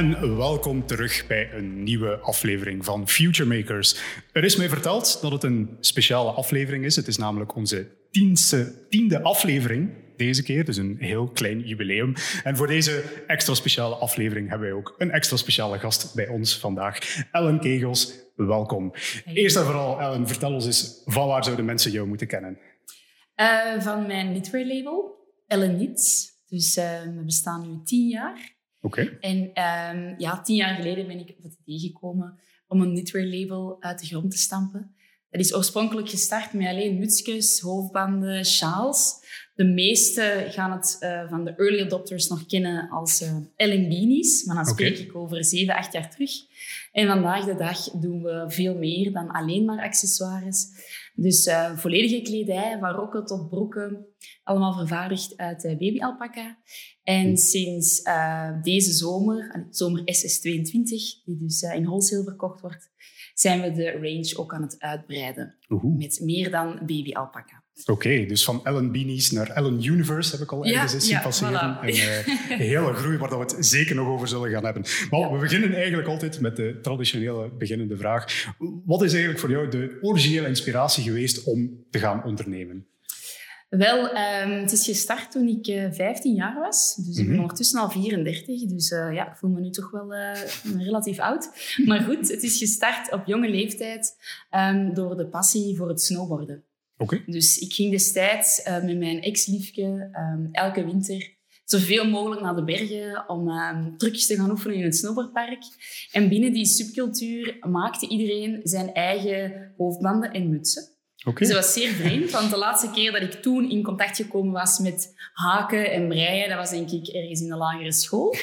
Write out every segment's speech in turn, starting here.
en welkom terug bij een nieuwe aflevering van Future Makers. Er is mij verteld dat het een speciale aflevering is. Het is namelijk onze tiende, tiende aflevering deze keer, dus een heel klein jubileum. En voor deze extra speciale aflevering hebben wij ook een extra speciale gast bij ons vandaag. Ellen Kegels, welkom. Eerst en vooral, Ellen, vertel ons eens, van waar zouden mensen jou moeten kennen? Uh, van mijn knitwear label, Ellen Knits. Dus uh, we bestaan nu tien jaar. Oké. En um, ja, tien jaar geleden ben ik op het idee gekomen om een knitwear label uit de grond te stampen. Dat is oorspronkelijk gestart met alleen mutsjes, hoofdbanden, sjaals. De meeste gaan het uh, van de early adopters nog kennen als uh. Maar dan spreek ik over zeven, acht jaar terug. En vandaag de dag doen we veel meer dan alleen maar accessoires. Dus uh, volledige kledij, van rokken tot broeken, allemaal vervaardigd uit uh, babyalpaca. En sinds uh, deze zomer, zomer SS22, die dus in wholesale verkocht wordt, zijn we de range ook aan het uitbreiden. Met meer dan babyalpaca. Oké, dus van Ellen Beanies naar Ellen Universe heb ik al ergens eens zien passeren. Voilà. een hele groei waar we het zeker nog over zullen gaan hebben. Maar we beginnen eigenlijk altijd met de traditionele beginnende vraag. Wat is eigenlijk voor jou de originele inspiratie geweest om te gaan ondernemen? Wel, um, het is gestart toen ik uh, 15 jaar was. Dus ik ben mm ondertussen al 34. Dus uh, ja, ik voel me nu toch wel uh, relatief oud. Maar goed, het is gestart op jonge leeftijd um, door de passie voor het snowboarden. Okay. Dus ik ging destijds met mijn ex-liefje um, elke winter zoveel mogelijk naar de bergen om um, trucjes te gaan oefenen in het snowboardpark. En binnen die subcultuur maakte iedereen zijn eigen hoofdbanden en mutsen. Okay. Dus dat was zeer vreemd, want de laatste keer dat ik toen in contact gekomen was met haken en breien, dat was denk ik ergens in de lagere school.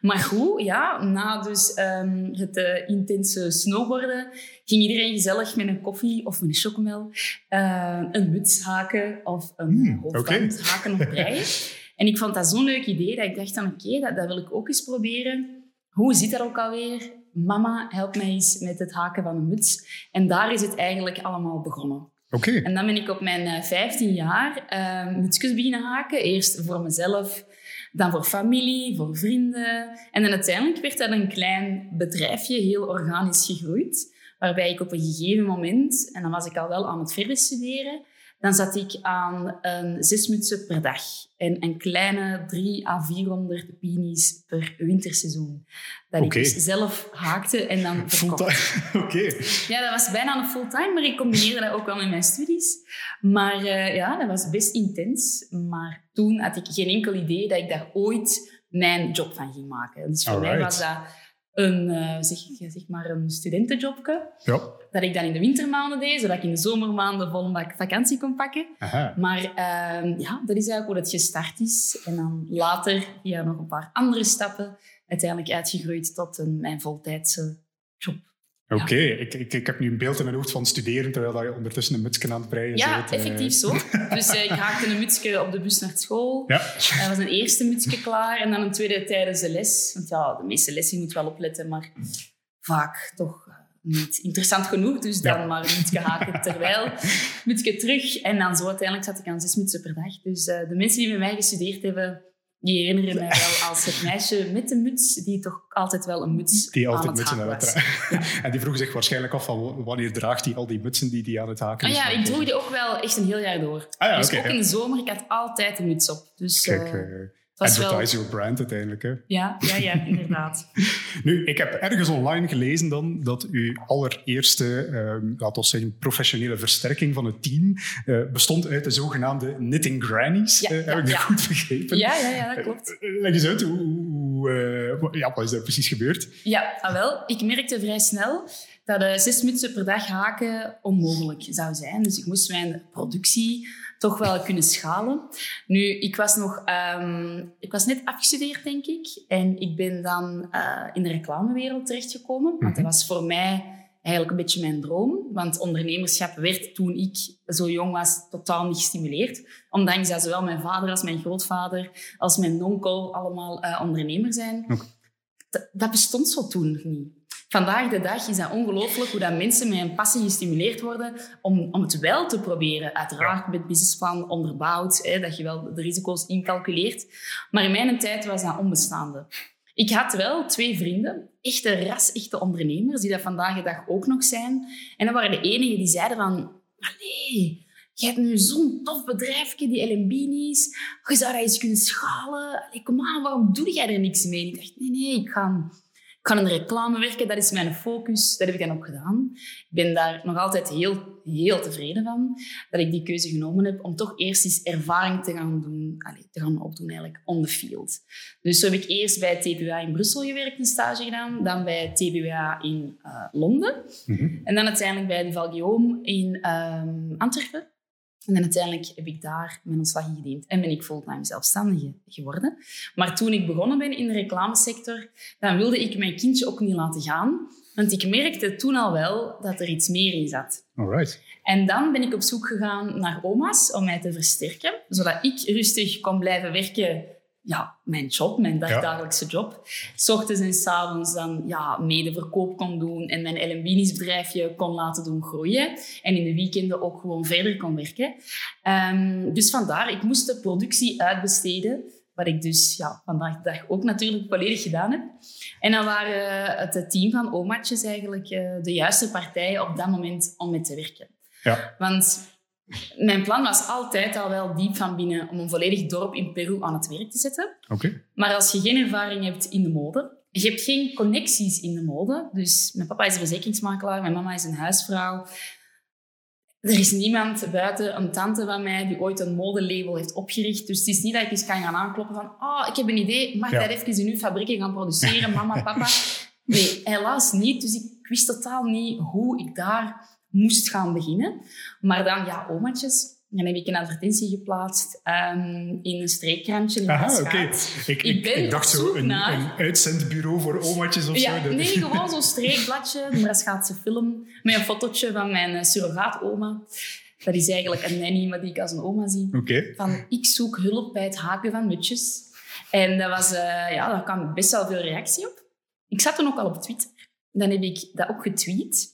Maar goed, ja, na dus um, het uh, intense snowboarden ging iedereen gezellig met een koffie of een chocomel uh, een muts haken of een mm, hoofdband okay. haken of breien. En ik vond dat zo'n leuk idee dat ik dacht dan, oké, okay, dat, dat wil ik ook eens proberen. Hoe zit dat ook alweer? Mama, help mij eens met het haken van een muts. En daar is het eigenlijk allemaal begonnen. Okay. En dan ben ik op mijn 15 jaar uh, mutsjes beginnen haken. Eerst voor mezelf, dan voor familie, voor vrienden. En dan uiteindelijk werd dat een klein bedrijfje, heel organisch gegroeid. Waarbij ik op een gegeven moment, en dan was ik al wel aan het verder studeren, dan zat ik aan een zes mutsen per dag en een kleine 3 à 400 beanies per winterseizoen. Dat okay. ik dus zelf haakte en dan verkocht. Oké. Ja, dat was bijna een fulltime, maar ik combineerde dat ook wel met mijn studies. Maar uh, ja, dat was best intens. Maar toen had ik geen enkel idee dat ik daar ooit mijn job van ging maken. Dus voor Alright. mij was dat een, uh, zeg, zeg maar een studentenjobje. Ja. Dat ik dan in de wintermaanden deed, zodat ik in de zomermaanden vol bak vakantie kon pakken. Aha. Maar uh, ja, dat is eigenlijk hoe het gestart is. En dan later, via nog een paar andere stappen, uiteindelijk uitgegroeid tot een, mijn voltijdse job. Oké, okay. ja. ik, ik, ik, heb nu een beeld in mijn hoofd van studeren terwijl je ondertussen een mutsje aan het breien Ja, zit. effectief zo. Dus uh, ik haakte een mutsje op de bus naar school. Ja. Er was een eerste mutsje klaar en dan een tweede tijdens de les. Want ja, de meeste lessen moet wel opletten, maar vaak toch niet interessant genoeg. Dus dan ja. maar een mutsje haken terwijl, mutsje terug. En dan zo uiteindelijk zat ik aan zes mutsen per dag. Dus uh, de mensen die met mij gestudeerd hebben die herinneren mij wel als het meisje met de muts, die toch altijd wel een muts die altijd aan het mutsen haken was. Ja. En die vroegen zich waarschijnlijk af van wanneer draagt hij al die mutsen die die aan het haken is. Ah, ja, ik droeg die ook wel echt een heel jaar door. Ah, ja, dus okay, ook ja. in de zomer, ik had altijd een muts op. Dus, Kijk, uh, advertise wel... your brand uiteindelijk. Hè? Ja, ja, ja, inderdaad. nu, ik heb ergens online gelezen dan dat uw allereerste, uh, laten we zeggen, professionele versterking van het team uh, bestond uit de zogenaamde knitting grannies. Ja, heb ja, ik dat ja. goed begrepen? Ja, ja, ja, dat klopt. leg eens uit, hoe, hoe ja, wat is er precies gebeurd? Ja, ah, wel, ik merkte vrij snel dat zes mutsen per dag haken onmogelijk zou zijn. Dus ik moest mijn productie toch wel kunnen schalen. Nu, ik was nog... Um, ik was net afgestudeerd, denk ik. En ik ben dan uh, in de reclamewereld terechtgekomen. Mm -hmm. Want dat was voor mij eigenlijk een beetje mijn droom. Want ondernemerschap werd toen ik zo jong was totaal niet gestimuleerd. Ondanks dat zowel mijn vader als mijn grootvader als mijn onkel allemaal uh, ondernemer zijn. Okay. Dat bestond zo toen nog niet. Vandaag de dag is dat ongelooflijk hoe dat mensen met een passie gestimuleerd worden om, om het wel te proberen. Uiteraard met businessplan onderbouwd, hè, dat je wel de risico's incalculeert. Maar in mijn tijd was dat onbestaande. Ik had wel twee vrienden, echte ras-echte ondernemers, die dat vandaag de dag ook nog zijn. En dat waren de enigen die zeiden van... Allee, je hebt nu zo'n tof bedrijfje, die LMB's. Je zou dat eens kunnen schalen. Allee, kom aan, waarom doe jij er niks mee? ik dacht, nee, nee, ik ga ik ga in reclame werken, dat is mijn focus. Dat heb ik dan ook gedaan. Ik ben daar nog altijd heel, heel tevreden van dat ik die keuze genomen heb om toch eerst eens ervaring te gaan doen, allez, te gaan opdoen eigenlijk on the field. Dus zo heb ik eerst bij TBA in Brussel gewerkt, een stage gedaan, dan bij TBA in uh, Londen mhm. en dan uiteindelijk bij de Valguillaume in um, Antwerpen. En uiteindelijk heb ik daar mijn ontslag in gediend en ben ik fulltime zelfstandige geworden. Maar toen ik begonnen ben in de reclamesector, dan wilde ik mijn kindje ook niet laten gaan. Want ik merkte toen al wel dat er iets meer in zat. Alright. En dan ben ik op zoek gegaan naar oma's om mij te versterken, zodat ik rustig kon blijven werken ja, mijn job, mijn dagdagelijkse job. S ochtends en s avonds dan ja, mede verkoop kon doen en mijn LMB's bedrijfje kon laten doen groeien. En in de weekenden ook gewoon verder kon werken. Um, dus vandaar, ik moest de productie uitbesteden. Wat ik dus ja, vandaag de dag ook natuurlijk volledig gedaan heb. En dan waren het team van Omatjes eigenlijk uh, de juiste partij op dat moment om mee te werken. Ja. Want mijn plan was altijd al wel diep van binnen om een volledig dorp in Peru aan het werk te zetten. Oké. Maar als je geen ervaring hebt in de mode, je hebt geen connecties in de mode. Dus mijn papa is een verzekeringsmakelaar, mijn mama is een huisvrouw. Er is niemand buiten een tante van mij die ooit een modelabel heeft opgericht. Dus het is niet dat ik eens kan gaan aankloppen van oh, ik heb een idee, mag ja. dat even in uw fabrieken gaan produceren, mama, papa? Nee, helaas niet. Dus ik wist totaal niet hoe ik daar moest gaan beginnen. Maar dan, ja, omaatjes. Dan heb ik een advertentie geplaatst um, in een streekkrantje in Aha, oké. Ik, ik, ik, dacht zo een, naar... een uitzendbureau voor omaatjes of ja, zo. Nee, gewoon zo'n streekbladje, een Braschaatse film, met een fotootje van mijn uh, surrogaat-oma. Dat is eigenlijk een nanny, maar die ik als een oma zie. Okay. Van, ik zoek hulp bij het haken van mutjes. En dat was, uh, ja, daar kwam best wel veel reactie op. Ik zat toen ook al op Twitter. Dan heb ik dat ook getweet.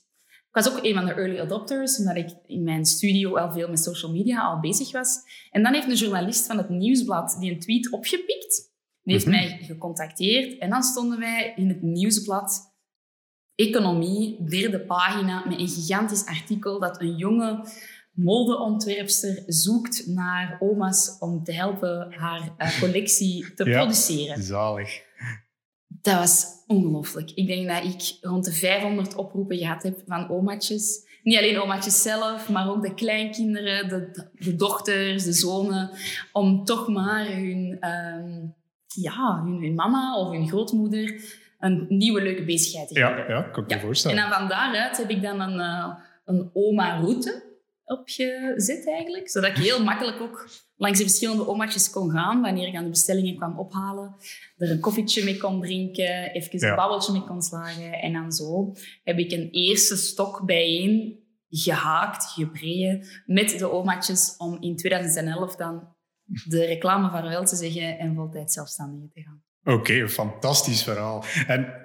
Ik was ook een van de early adopters, omdat ik in mijn studio al veel met social media al bezig was. En dan heeft een journalist van het Nieuwsblad die een tweet opgepikt. Die heeft mhm. mij gecontacteerd. En dan stonden wij in het Nieuwsblad Economie, derde pagina, met een gigantisch artikel dat een jonge modeontwerpster zoekt naar oma's om te helpen haar uh, collectie te ja, produceren. Zalig. Dat was ongelooflijk. Ik denk dat ik rond de 500 oproepen gehad heb van omaatjes. Niet alleen omaatjes zelf, maar ook de kleinkinderen, de, de dochters, de zonen. Om toch maar hun, um, ja, hun, hun, mama of hun grootmoeder een nieuwe leuke bezigheid te geven. Ja, ja kan ik me voorstellen. En dan van daaruit heb ik dan een, uh, een oma-route opgezet eigenlijk. Zodat ik heel makkelijk ook langs de verschillende omaatjes kon gaan wanneer ik aan de bestellingen kwam ophalen. Er een koffietje mee kon drinken, even een babbeltje mee kon slagen. En dan zo heb ik een eerste stok bijeen gehaakt, gebreien met de omaatjes om in 2011 dan de reclame vaarwel te zeggen en voltijd zelfstandig te gaan. Oké, fantastisch verhaal. En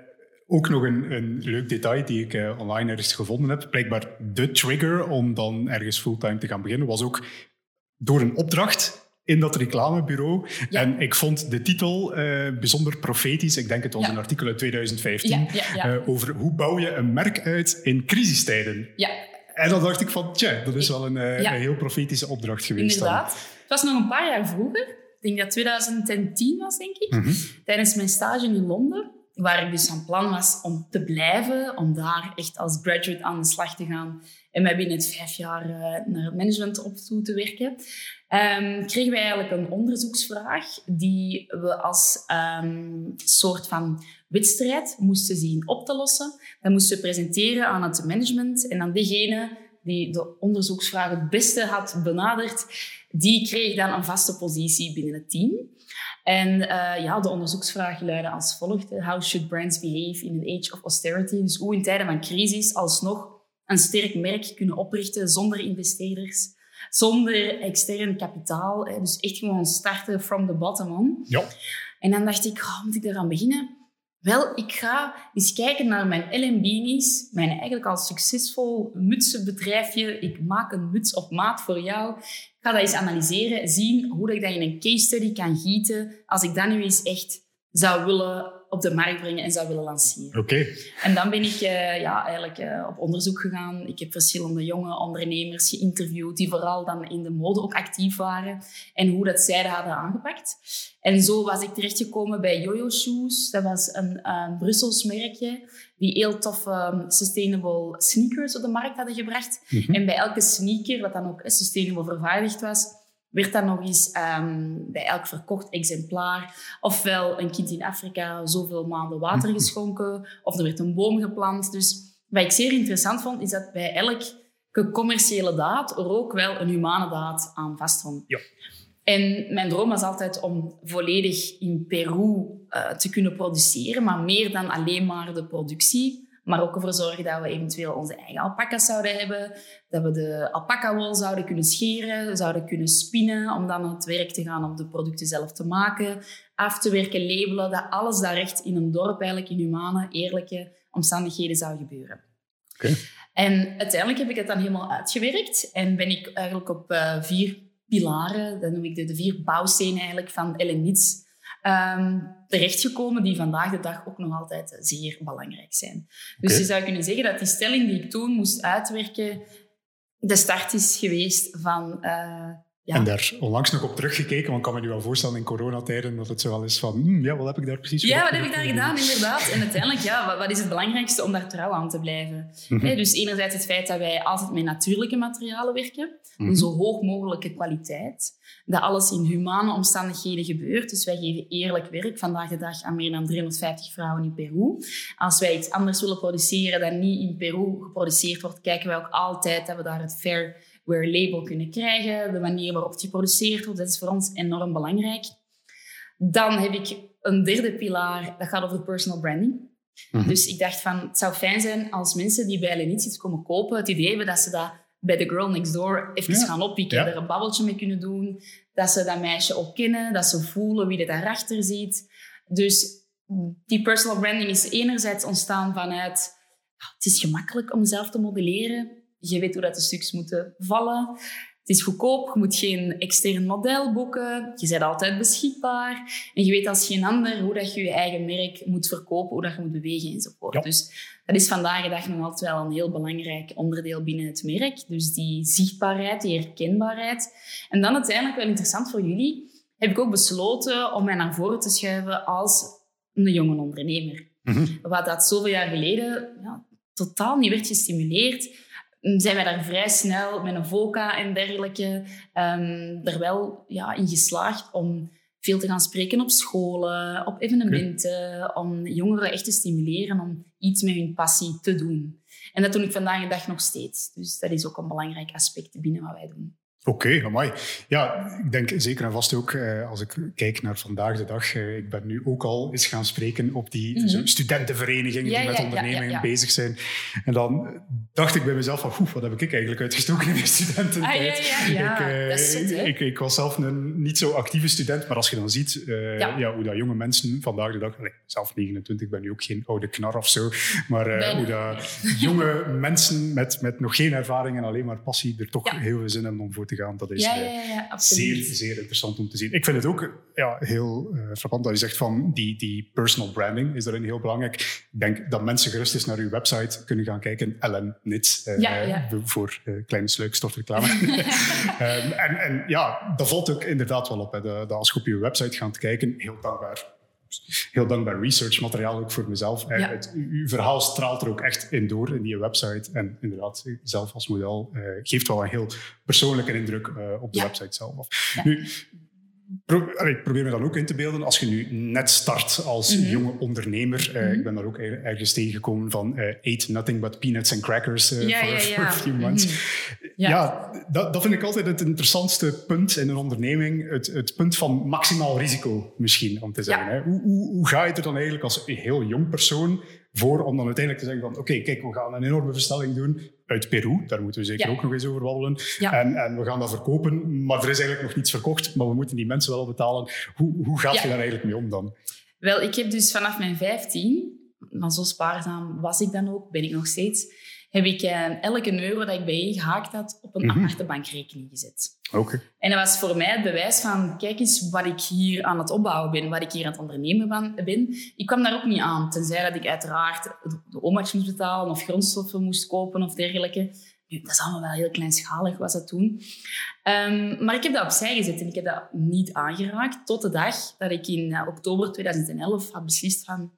ook nog een, een leuk detail die ik uh, online ergens gevonden heb. Blijkbaar de trigger om dan ergens fulltime te gaan beginnen was ook door een opdracht in dat reclamebureau. En ik vond de titel uh, bijzonder profetisch. Ik denk het was een artikel uit 2015 ja, uh, over hoe bouw je een merk uit in crisistijden. Ja. En dan dacht ik van, tja, dat is wel een, een heel profetische opdracht geweest. Inderdaad. Het was nog een paar jaar vroeger. Ik denk dat 2010 was, denk ik. Mm Tijdens mijn stage in Londen waar ik dus van plan was om te blijven, om daar echt als graduate aan de slag te gaan en mij binnen het vijf jaar uh, naar het management op toe te werken, um, kregen wij eigenlijk een onderzoeksvraag die we als um, soort van wedstrijd moesten zien op te lossen. Dat moesten we presenteren aan het management en aan degene die de onderzoeksvraag het beste had benaderd, die kreeg dan een vaste positie binnen het team. En uh, ja, de onderzoeksvraag luidde als volgt. How should brands behave in an age of austerity? Dus hoe in tijden van crisis alsnog een sterk merk kunnen oprichten zonder investeerders, zonder extern kapitaal. Dus echt gewoon starten from the bottom on. Ja. En dan dacht ik, oh, moet ik eraan beginnen? Wel, ik ga eens kijken naar mijn LMB's, mijn eigenlijk al succesvol mutsenbedrijfje. Ik maak een muts op maat voor jou. Ik ga dat eens analyseren, zien hoe ik dat in een case study kan gieten. Als ik dat nu eens echt zou willen op de markt brengen en zou willen lanceren. Oké. En dan ben ik uh, ja, eigenlijk uh, op onderzoek gegaan. Ik heb verschillende jonge ondernemers geïnterviewd die vooral dan in de mode ook actief waren en hoe dat zij dat hadden aangepakt. En zo was ik terechtgekomen bij Jojo Shoes. Dat was een, een Brussels merkje die heel toffe um, sustainable sneakers op de markt hadden gebracht. Mm -hmm. En bij elke sneaker, dat dan ook sustainable vervaardigd was, werd dan nog eens um, bij elk verkocht exemplaar ofwel een kind in Afrika zoveel maanden water geschonken, of er werd een boom geplant. Dus wat ik zeer interessant vond, is dat bij elke commerciële daad er ook wel een humane daad aan vasthong. Ja. En mijn droom was altijd om volledig in Peru uh, te kunnen produceren, maar meer dan alleen maar de productie. Maar ook ervoor zorgen dat we eventueel onze eigen alpaca's zouden hebben. Dat we de alpaca-wol zouden kunnen scheren, zouden kunnen spinnen. Om dan aan het werk te gaan om de producten zelf te maken. Af te werken, labelen. Dat alles daar echt in een dorp eigenlijk in humane, eerlijke omstandigheden zou gebeuren. Okay. En uiteindelijk heb ik het dan helemaal uitgewerkt. En ben ik eigenlijk op uh, vier pilaren, dat noem ik de, de vier bouwstenen eigenlijk van Elenits, um, terechtgekomen die vandaag de dag ook nog altijd zeer belangrijk zijn. Dus je zou kunnen zeggen dat die stelling die ik toen moest uitwerken de start is geweest van... eh, ja, En daar onlangs nog op teruggekeken, want ik kan me nu wel voorstellen in coronatijden dat het zo wel is van, hm, ja, wat heb ik daar precies Ja, wat heb ik daar gedaan, inderdaad. En uiteindelijk, ja, wat, wat is het belangrijkste om daar trouw aan te blijven? Mhm. Dus enerzijds het feit dat wij altijd met natuurlijke materialen werken, Mhm. een zo hoog mogelijke kwaliteit, dat alles in humane omstandigheden gebeurt. Dus wij geven eerlijk werk vandaag de dag aan meer dan 350 vrouwen in Peru. Als wij iets anders willen produceren dat niet in Peru geproduceerd wordt, kijken wij ook altijd dat we daar het fair wear label kunnen krijgen. De manier waarop het geproduceerd wordt, dat is voor ons enorm belangrijk. Dan heb ik een derde pilaar, dat gaat over personal branding. Mhm. Dus ik dacht van, het zou fijn zijn als mensen die bij Lenits iets komen kopen, het idee hebben dat ze dat bij de girl next door even Ja. gaan oppikken, Ja. er een babbeltje mee kunnen doen, dat ze dat meisje ook kennen, dat ze voelen wie er daarachter zit. Dus die personal branding is enerzijds ontstaan vanuit, het is gemakkelijk om zelf te modelleren. Je weet hoe dat de stuks moeten vallen. Het is goedkoop, je moet geen extern model boeken. Je bent altijd beschikbaar. En je weet als geen ander hoe dat je je eigen merk moet verkopen, hoe dat je moet bewegen enzovoort. Ja. Dus dat is vandaag de dag nog altijd wel een heel belangrijk onderdeel binnen het merk. Dus die zichtbaarheid, die herkenbaarheid. En dan uiteindelijk wel interessant voor jullie, heb ik ook besloten om mij naar voren te schuiven als een jonge ondernemer. Mhm. Wat dat zoveel jaar geleden ja, totaal niet werd gestimuleerd, zijn wij daar vrij snel met een VOCA en dergelijke ehm, er wel ja, in geslaagd om veel te gaan spreken op scholen, op evenementen, om jongeren echt te stimuleren om iets met hun passie te doen. En dat doe ik vandaag de dag nog steeds. Dus dat is ook een belangrijk aspect binnen wat wij doen. Oké, amai. Ja, ik denk zeker en vast ook, eh, als ik kijk naar vandaag de dag, eh, ik ben nu ook al eens gaan spreken op die Mhm. studentenverenigingen Ja, die met ja, ondernemingen ja, bezig zijn. En dan dacht ik bij mezelf van, oef, wat heb ik eigenlijk uitgestoken in mijn studententijd? Ah. Ik, eh, ik, ik was zelf een niet zo actieve student, maar als je dan ziet Ja. hoe dat jonge mensen vandaag de dag, zelf 29, ik ben nu ook geen oude knar of zo, maar hoe dat jonge mensen met, met nog geen ervaring en alleen maar passie er toch heel veel zin hebben om voor te Dat is Ja, eh, ja, ja, ja, zeer, zeer interessant om te zien. Ik vind het ook ja, heel eh, frappant dat je zegt van die, die personal branding is daarin heel belangrijk. Ik denk dat mensen gerust eens naar uw website kunnen gaan kijken. Ellen Nits, eh, voor eh, kleine sluikstofreclame. Ehm, en, en ja, dat valt ook inderdaad wel op. Hè, dat, dat als je op je website gaat kijken, heel dankbaar. Heel dankbaar researchmateriaal ook voor mezelf. Eh, Ja. het, uw verhaal straalt er ook echt in door in die website. En inderdaad, zelf als model eh, geeft wel een heel persoonlijke indruk eh, op de Ja. website zelf. Ja. Nu, pro- ik probeer me dan ook in te beelden, als je nu net start als Mhm. jonge ondernemer. eh, Mhm. Ik ben daar ook er- ergens tegengekomen van eh eat nothing but peanuts and crackers eh, Ja, for, ja, for ja. a few months. Mhm. Ja, Ja. dat, dat vind ik altijd het interessantste punt in een onderneming. Het, het punt van maximaal risico misschien, om te zeggen. Ja. Hè. Hoe, hoe, hoe ga je er dan eigenlijk als heel jong persoon voor om dan uiteindelijk te zeggen van oké, kijk, we gaan een enorme bestelling doen uit Peru. Daar moeten we zeker Ja. ook nog eens over babbelen. Ja. En, en we gaan dat verkopen, maar er is eigenlijk nog niets verkocht. Maar we moeten die mensen wel betalen. Hoe, hoe gaat Ja. je daar eigenlijk mee om dan? Wel, ik heb dus vanaf mijn 15, maar zo spaarzaam was ik dan ook, ben ik nog steeds, heb ik uh, elke euro dat ik bij gehaakt had op een mm -hmm. aparte bankrekening gezet. Okay. En dat was voor mij het bewijs van, kijk eens wat ik hier aan het opbouwen ben, wat ik hier aan het ondernemen ben. Ik kwam daar ook niet aan, tenzij dat ik uiteraard de oma's moest betalen of grondstoffen moest kopen of dergelijke. Nu, dat is allemaal wel heel kleinschalig, was dat toen. Um, maar ik heb dat opzij gezet en ik heb dat niet aangeraakt tot de dag dat ik in uh, oktober 2011 had beslist van...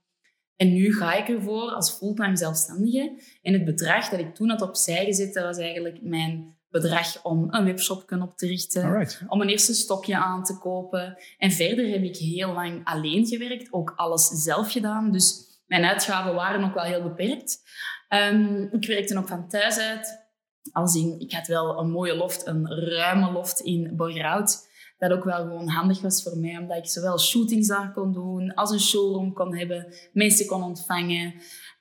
En nu ga ik ervoor als fulltime zelfstandige. En het bedrag dat ik toen had opzij gezet, dat was eigenlijk mijn bedrag om een webshop op te richten, Alright. om een eerste stokje aan te kopen. En verder heb ik heel lang alleen gewerkt, ook alles zelf gedaan. Dus mijn uitgaven waren ook wel heel beperkt. Um, ik werkte ook van thuis uit. Als in, ik had wel een mooie loft, een ruime loft in Borgerhout. Dat ook wel gewoon handig was voor mij, omdat ik zowel shootings daar kon doen, als een showroom kon hebben, mensen kon ontvangen,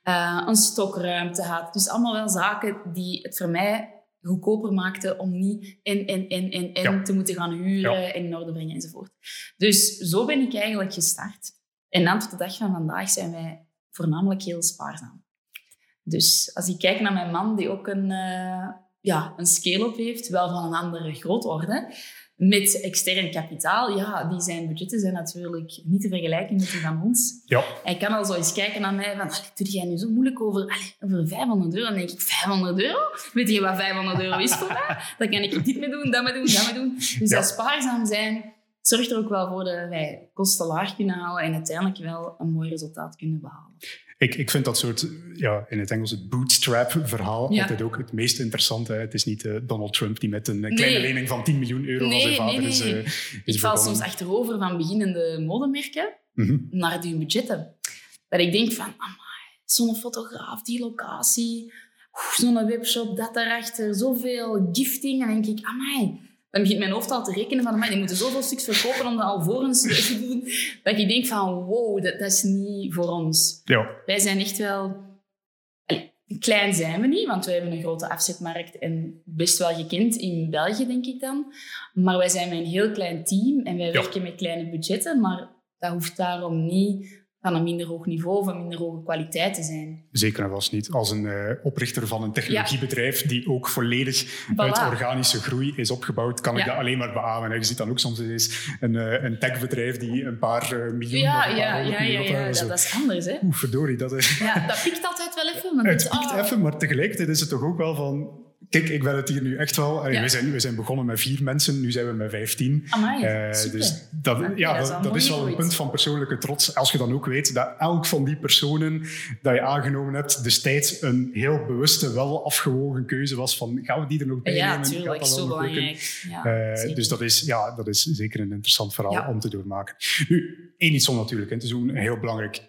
uh, een stokruimte had. Dus allemaal wel zaken die het voor mij goedkoper maakten om niet en, en, en, en Ja. te moeten gaan huren Ja. en in orde brengen enzovoort. Dus zo ben ik eigenlijk gestart. En dan tot de dag van vandaag zijn wij voornamelijk heel spaarzaam. Dus als ik kijk naar mijn man, die ook een, eh, ja, een scale-up heeft, wel van een andere grootorde, met extern kapitaal, ja, die zijn budgetten zijn natuurlijk niet te vergelijken met die van ons. Ja, Hij kan al zo eens kijken naar mij van, "Allee, doe jij nu zo moeilijk over, allee, over 500 euro? Dan denk ik, 500 euro? Weet je wat 500 euro is voor mij? Dan kan ik dit mee doen, dat mee doen, dat mee doen. Dus Ja. dat spaarzaam zijn zorgt er ook wel voor dat wij kosten laag kunnen houden en uiteindelijk wel een mooi resultaat kunnen behalen. Ik, ik vind dat soort, ja, in het Engels het bootstrap-verhaal Ja. altijd ook het meest interessante. hè. Het is niet eh, Donald Trump die met een kleine lening van 10 miljoen euro van Nee, zijn vader nee, is, eh, is Ik val soms achterover van beginnende modemerken Mhm. naar die budgetten. Dat ik denk van, amai, zo'n fotograaf, die locatie, zo'n webshop, dat daarachter, zoveel gifting. En dan denk ik, amai. Dan begint mijn hoofd al te rekenen van, amai, die moeten zoveel stuks verkopen om dat alvorens te doen. Dat ik denk van, wow, dat, dat is niet voor ons. Ja, Wij zijn echt wel... Klein zijn we niet, want wij hebben een grote afzetmarkt en best wel gekend in België, denk ik dan. Maar wij zijn met een heel klein team en wij Ja. werken met kleine budgetten, maar dat hoeft daarom niet van een minder hoog niveau of een minder hoge kwaliteit te zijn. zeker en vast niet. Als een eh, oprichter van een technologiebedrijf die ook volledig uit organische groei is opgebouwd, kan ik dat alleen maar beamen. Je ziet dan ook soms eens een, eh, een techbedrijf die een paar eh, miljoen Ja, of een paar ja, ja, ja, ja, dat, is anders. Hè? Oeh, verdorie, dat is... Ja, dat piekt altijd wel even. Want Het het- piekt oh, even, maar tegelijkertijd is het toch ook wel van... Kijk, ik ben het hier nu echt wel... allee, Ja. we, zijn, we zijn begonnen met vier mensen, nu zijn we met vijftien. Super. dus dat, Ja, ja, dat is dat, wel is een punt van persoonlijke trots. Als je dan ook weet dat elk van die personen dat je aangenomen hebt, destijds een heel bewuste, wel afgewogen keuze was van gaan we die er nog bij ja, nemen? Tuurlijk. dat Zo belangrijk. Ja, Eh, dus dat is, ja, dat is zeker een interessant verhaal om te doormaken. Nu, één iets om natuurlijk in te doen, heel belangrijk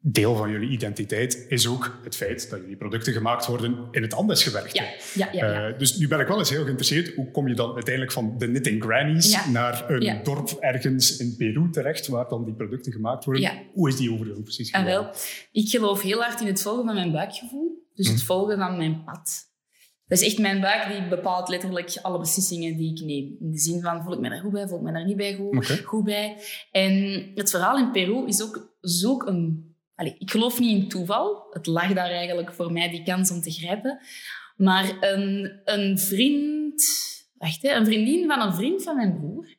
deel van jullie identiteit is ook het feit dat jullie producten gemaakt worden in het Andes gewerkt. ja, ja, ja. Eh, dus nu ben ik wel eens heel geïnteresseerd. Hoe kom je dan uiteindelijk van de Knitting Grannies naar een dorp ergens in Peru terecht, waar dan die producten gemaakt worden? Hoe is die overgang precies Ah, gegaan? wel. Ik geloof heel hard in het volgen van mijn buikgevoel. Dus Hm. het volgen van mijn pad. Dat is echt mijn buik die bepaalt letterlijk alle beslissingen die ik neem. In de zin van, voel ik me daar goed bij, voel ik me daar niet bij goed, goed bij. En het verhaal in Peru is ook zulk een... Allee, ik geloof niet in toeval. Het lag daar eigenlijk voor mij, die kans om te grijpen. Maar een, een vriend... Wacht, hè, een vriendin van een vriend van mijn broer.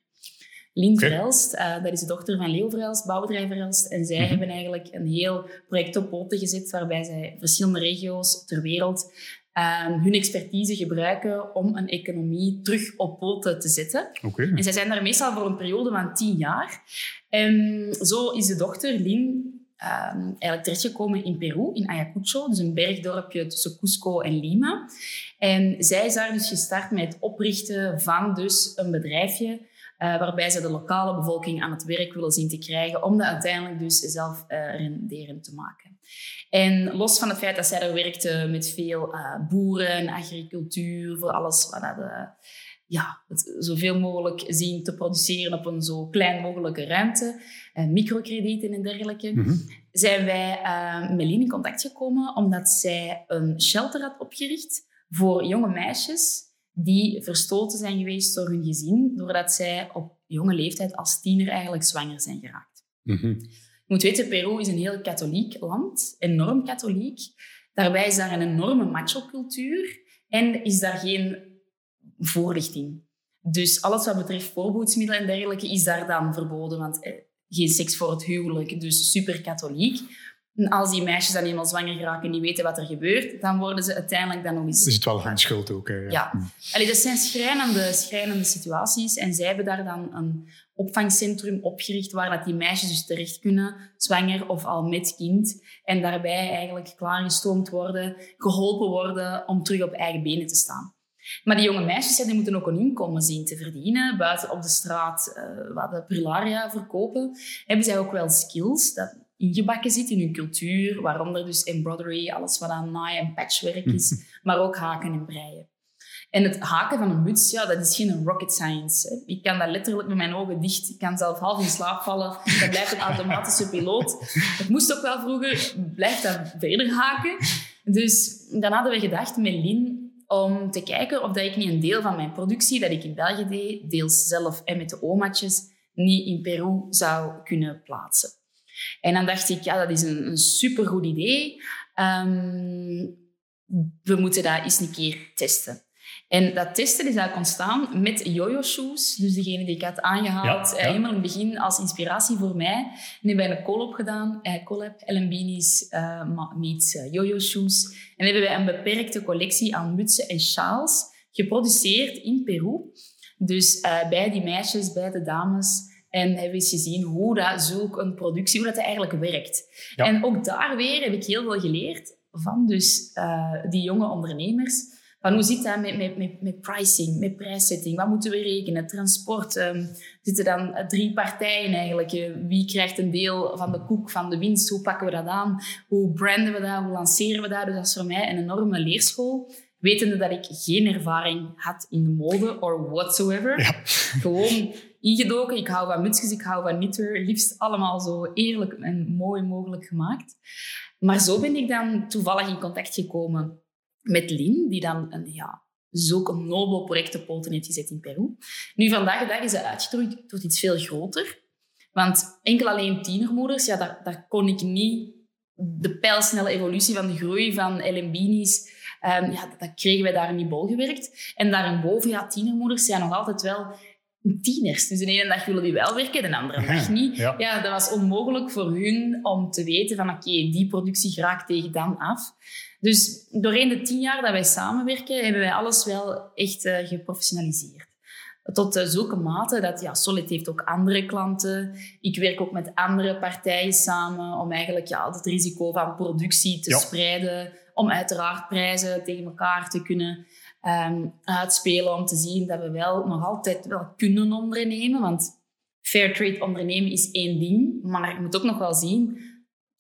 Lien Oké. Verelst, eh, dat is de dochter van Leo Verelst, bouwbedrijf Verelst. En zij Mhm. hebben eigenlijk een heel project op poten gezet, waarbij zij verschillende regio's ter wereld ehm, hun expertise gebruiken om een economie terug op poten te zetten. Oké. En zij zijn daar meestal voor een periode van tien jaar. En zo is de dochter, Lin, ehm, eigenlijk terechtgekomen in Peru, in Ayacucho, dus een bergdorpje tussen Cusco en Lima. En zij is daar dus gestart met het oprichten van dus een bedrijfje eh, waarbij ze de lokale bevolking aan het werk willen zien te krijgen om dat uiteindelijk dus zelf eh renderend te maken. En los van het feit dat zij daar werkte met veel eh, boeren, agricultuur, voor alles wat dat, ja, zoveel mogelijk zien te produceren op een zo klein mogelijke ruimte, microkredieten en dergelijke, Mhm. zijn wij eh, met Lien in contact gekomen omdat zij een shelter had opgericht voor jonge meisjes die verstoten zijn geweest door hun gezin, doordat zij op jonge leeftijd als tiener eigenlijk zwanger zijn geraakt. Mhm. Je moet weten, Peru is een heel katholiek land, enorm katholiek. Daarbij is daar een enorme macho-cultuur en is daar geen voorlichting. Dus alles wat betreft voorboedsmiddelen en dergelijke is daar dan verboden, want eh, geen seks voor het huwelijk, dus super katholiek. En als die meisjes dan eenmaal zwanger geraken en die weten wat er gebeurt, dan worden ze uiteindelijk dan nog eens... Is het wel hun schuld ook, hè? Ja. ja. Allee, dat zijn schrijnende, schrijnende situaties. En zij hebben daar dan een opvangcentrum opgericht waar dat die meisjes dus terecht kunnen, zwanger of al met kind. En daarbij eigenlijk klaargestoomd worden, geholpen worden om terug op eigen benen te staan. Maar die jonge meisjes die moeten ook een inkomen zien te verdienen. Buiten op de straat uh, wat de prilaria verkopen, hebben zij ook wel skills dat ingebakken zit in hun cultuur. Waaronder dus embroidery, alles wat aan naai en patchwerk is. maar ook haken en breien. En het haken van een muts, ja, dat is geen rocket science. Hè. Ik kan dat letterlijk met mijn ogen dicht. Ik kan zelf half in slaap vallen. Dat blijft een automatische piloot. Ik moest ook wel vroeger, blijf dat verder haken. Dus dan hadden we gedacht met Lin om te kijken of dat ik niet een deel van mijn productie, dat ik in België deed, deels zelf en met de omaatjes, niet in Peru zou kunnen plaatsen. En dan dacht ik, ja, dat is een, een supergoed idee. Um, we moeten dat eens een keer testen. En dat testen is eigenlijk ontstaan met yo-yo-shoes. Dus degene die ik had aangehaald, ja, eh, helemaal in het begin als inspiratie voor mij. En hebben wij een collab gedaan, eh, collab, Ellen Beanies uh, meets uh, yo-yo-shoes. En hebben wij een beperkte collectie aan mutsen en sjaals geproduceerd in Peru. Dus uh, bij die meisjes, bij de dames. En hebben we eens gezien hoe dat zulk een productie, hoe dat eigenlijk werkt. Ja. En ook daar weer heb ik heel veel geleerd van dus die jonge ondernemers van hoe zit dat met, met, met, met pricing, met prijszetting? Wat moeten we rekenen? Transport. Um, zitten dan drie partijen eigenlijk. Wie krijgt een deel van de koek, van de winst? Hoe pakken we dat aan? Hoe branden we dat? Hoe lanceren we dat? Dus dat is voor mij een enorme leerschool. Wetende dat ik geen ervaring had in de mode or whatsoever. Ja. Gewoon ingedoken. Ik hou van mutsjes, ik hou van knitwear. Liefst allemaal zo eerlijk en mooi mogelijk gemaakt. Maar zo ben ik dan toevallig in contact gekomen met Lin, die dan een, ja, zulke nobel project op poten heeft gezet in Peru. Nu, vandaag de dag is dat uitgegroeid tot iets veel groter. Want enkel alleen tienermoeders, ja, daar, daar kon ik niet de pijlsnelle evolutie van de groei van LMBini's, um, ehm, ja, dat, kregen wij daar niet bolgewerkt. En daarboven, ja, tienermoeders zijn nog altijd wel tieners. Dus de ene dag willen die wel werken, de andere dag niet. Ja. ja. dat was onmogelijk voor hun om te weten van oké, die productie geraakt tegen dan af. Dus doorheen de tien jaar dat wij samenwerken, hebben wij alles wel echt uh, geprofessionaliseerd. Tot uh, zulke mate dat ja, Solid heeft ook andere klanten. Ik werk ook met andere partijen samen om eigenlijk ja, het risico van productie te spreiden. Om uiteraard prijzen tegen elkaar te kunnen um, uitspelen. Om te zien dat we wel nog altijd wel kunnen ondernemen. Want fair trade ondernemen is één ding. Maar je moet ook nog wel zien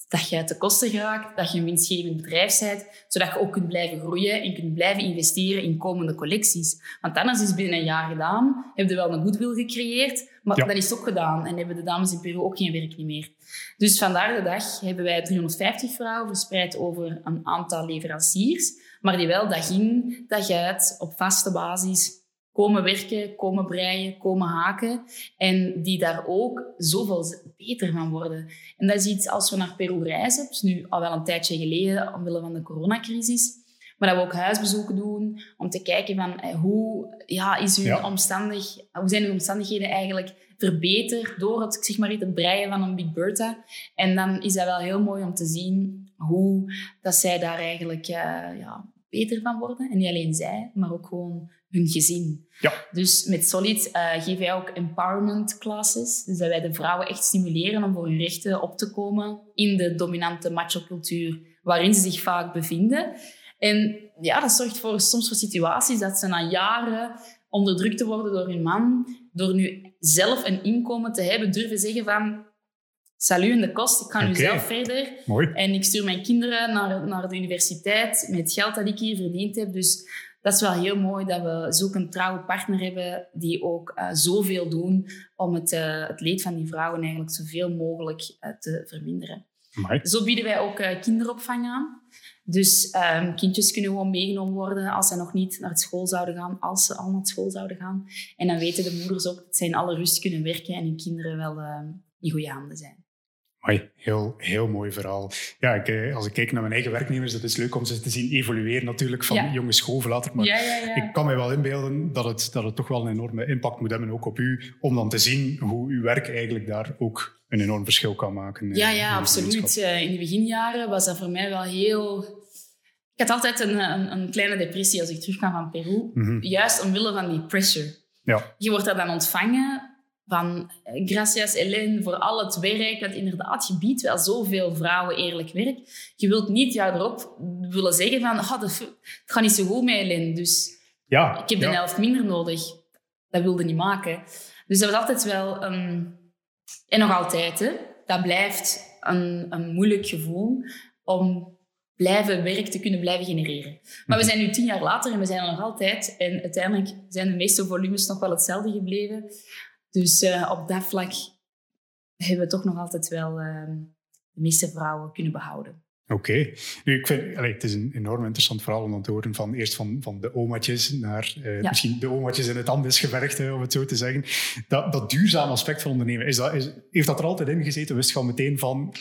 dat je uit de kosten geraakt, dat je een winstgevend bedrijf bent, zodat je ook kunt blijven groeien en kunt blijven investeren in komende collecties. Want anders is binnen een jaar gedaan, heb je wel een goodwill gecreëerd, maar dat is ook gedaan en hebben de dames in Peru ook geen werk meer. Dus vandaag de dag hebben wij 350 vrouwen verspreid over een aantal leveranciers, maar die wel dag in, dag uit, op vaste basis komen werken, komen breien, komen haken. En die daar ook zoveel beter van worden. En dat is iets als we naar Peru reizen. Is nu al wel een tijdje geleden, omwille van de coronacrisis. Maar dat we ook huisbezoeken doen om te kijken van eh, hoe, ja, is uw omstandig, hoe zijn uw omstandigheden eigenlijk verbeterd door het, zeg maar, het breien van een Big Bertha. En dan is dat wel heel mooi om te zien hoe dat zij daar eigenlijk uh, ja, beter van worden. En niet alleen zij, maar ook gewoon hun gezin. Ja. Dus met Solid uh, geven wij ook empowerment classes. Dus dat wij de vrouwen echt stimuleren om voor hun rechten op te komen in de dominante macho-cultuur waarin ze zich vaak bevinden. En ja, dat zorgt voor, soms voor situaties dat ze na jaren onderdrukt worden door hun man, door nu zelf een inkomen te hebben, durven zeggen van salut in de kost, ik ga nu zelf verder. Mooi. En ik stuur mijn kinderen naar, naar de universiteit met het geld dat ik hier verdiend heb. Dus dat is wel heel mooi dat we een trouwe partner hebben die ook uh, zoveel doen om het, uh, het leed van die vrouwen eigenlijk zoveel mogelijk uh, te verminderen. Zo bieden wij ook kinderopvang aan. Dus um, kindjes kunnen gewoon meegenomen worden als ze nog niet naar school zouden gaan, als ze al naar school zouden gaan. En dan weten de moeders ook dat zij in alle rust kunnen werken en hun kinderen wel in goede handen zijn. Amai, heel, heel mooi verhaal. Ja, ik, eh, als ik kijk naar mijn eigen werknemers, dat is leuk om ze te zien evolueren natuurlijk van Ja. jonge schoven later. Maar Ja, ja, ja. ik kan mij wel inbeelden dat het, dat het toch wel een enorme impact moet hebben, ook op u, om dan te zien hoe uw werk eigenlijk daar ook een enorm verschil kan maken. eh, Ja, ja, absoluut. Eh, In de beginjaren was dat voor mij wel heel... Ik had altijd een, een, een kleine depressie als ik terugkwam van Peru. Mhm. Juist omwille van die pressure. Ja, Je wordt daar dan ontvangen van eh, gracias Hélène voor al het werk. Want inderdaad, je biedt wel zoveel vrouwen eerlijk werk. Je wilt niet jaar erop willen zeggen van oh, dat- het gaat niet zo goed met Hélène. Dus ja, ik heb de ja. helft minder nodig. Dat wilde niet maken. Dus dat was altijd wel een... En nog altijd, hè. Dat blijft een, een moeilijk gevoel om blijven werk te kunnen blijven genereren. Maar we zijn nu tien jaar later en we zijn er nog altijd. En uiteindelijk zijn de meeste volumes nog wel hetzelfde gebleven. Dus eh, op dat vlak hebben we toch nog altijd wel eh, de meeste vrouwen kunnen behouden. Oké. Nu, ik vind, allee, het is een enorm interessant verhaal om dan te horen van eerst van, van de omaatjes naar eh, Ja. misschien de omaatjes in het Andesgebergte, om het zo te zeggen. Dat, dat duurzame aspect van ondernemen, is dat, is, heeft dat er altijd in gezeten? Wist je al meteen van,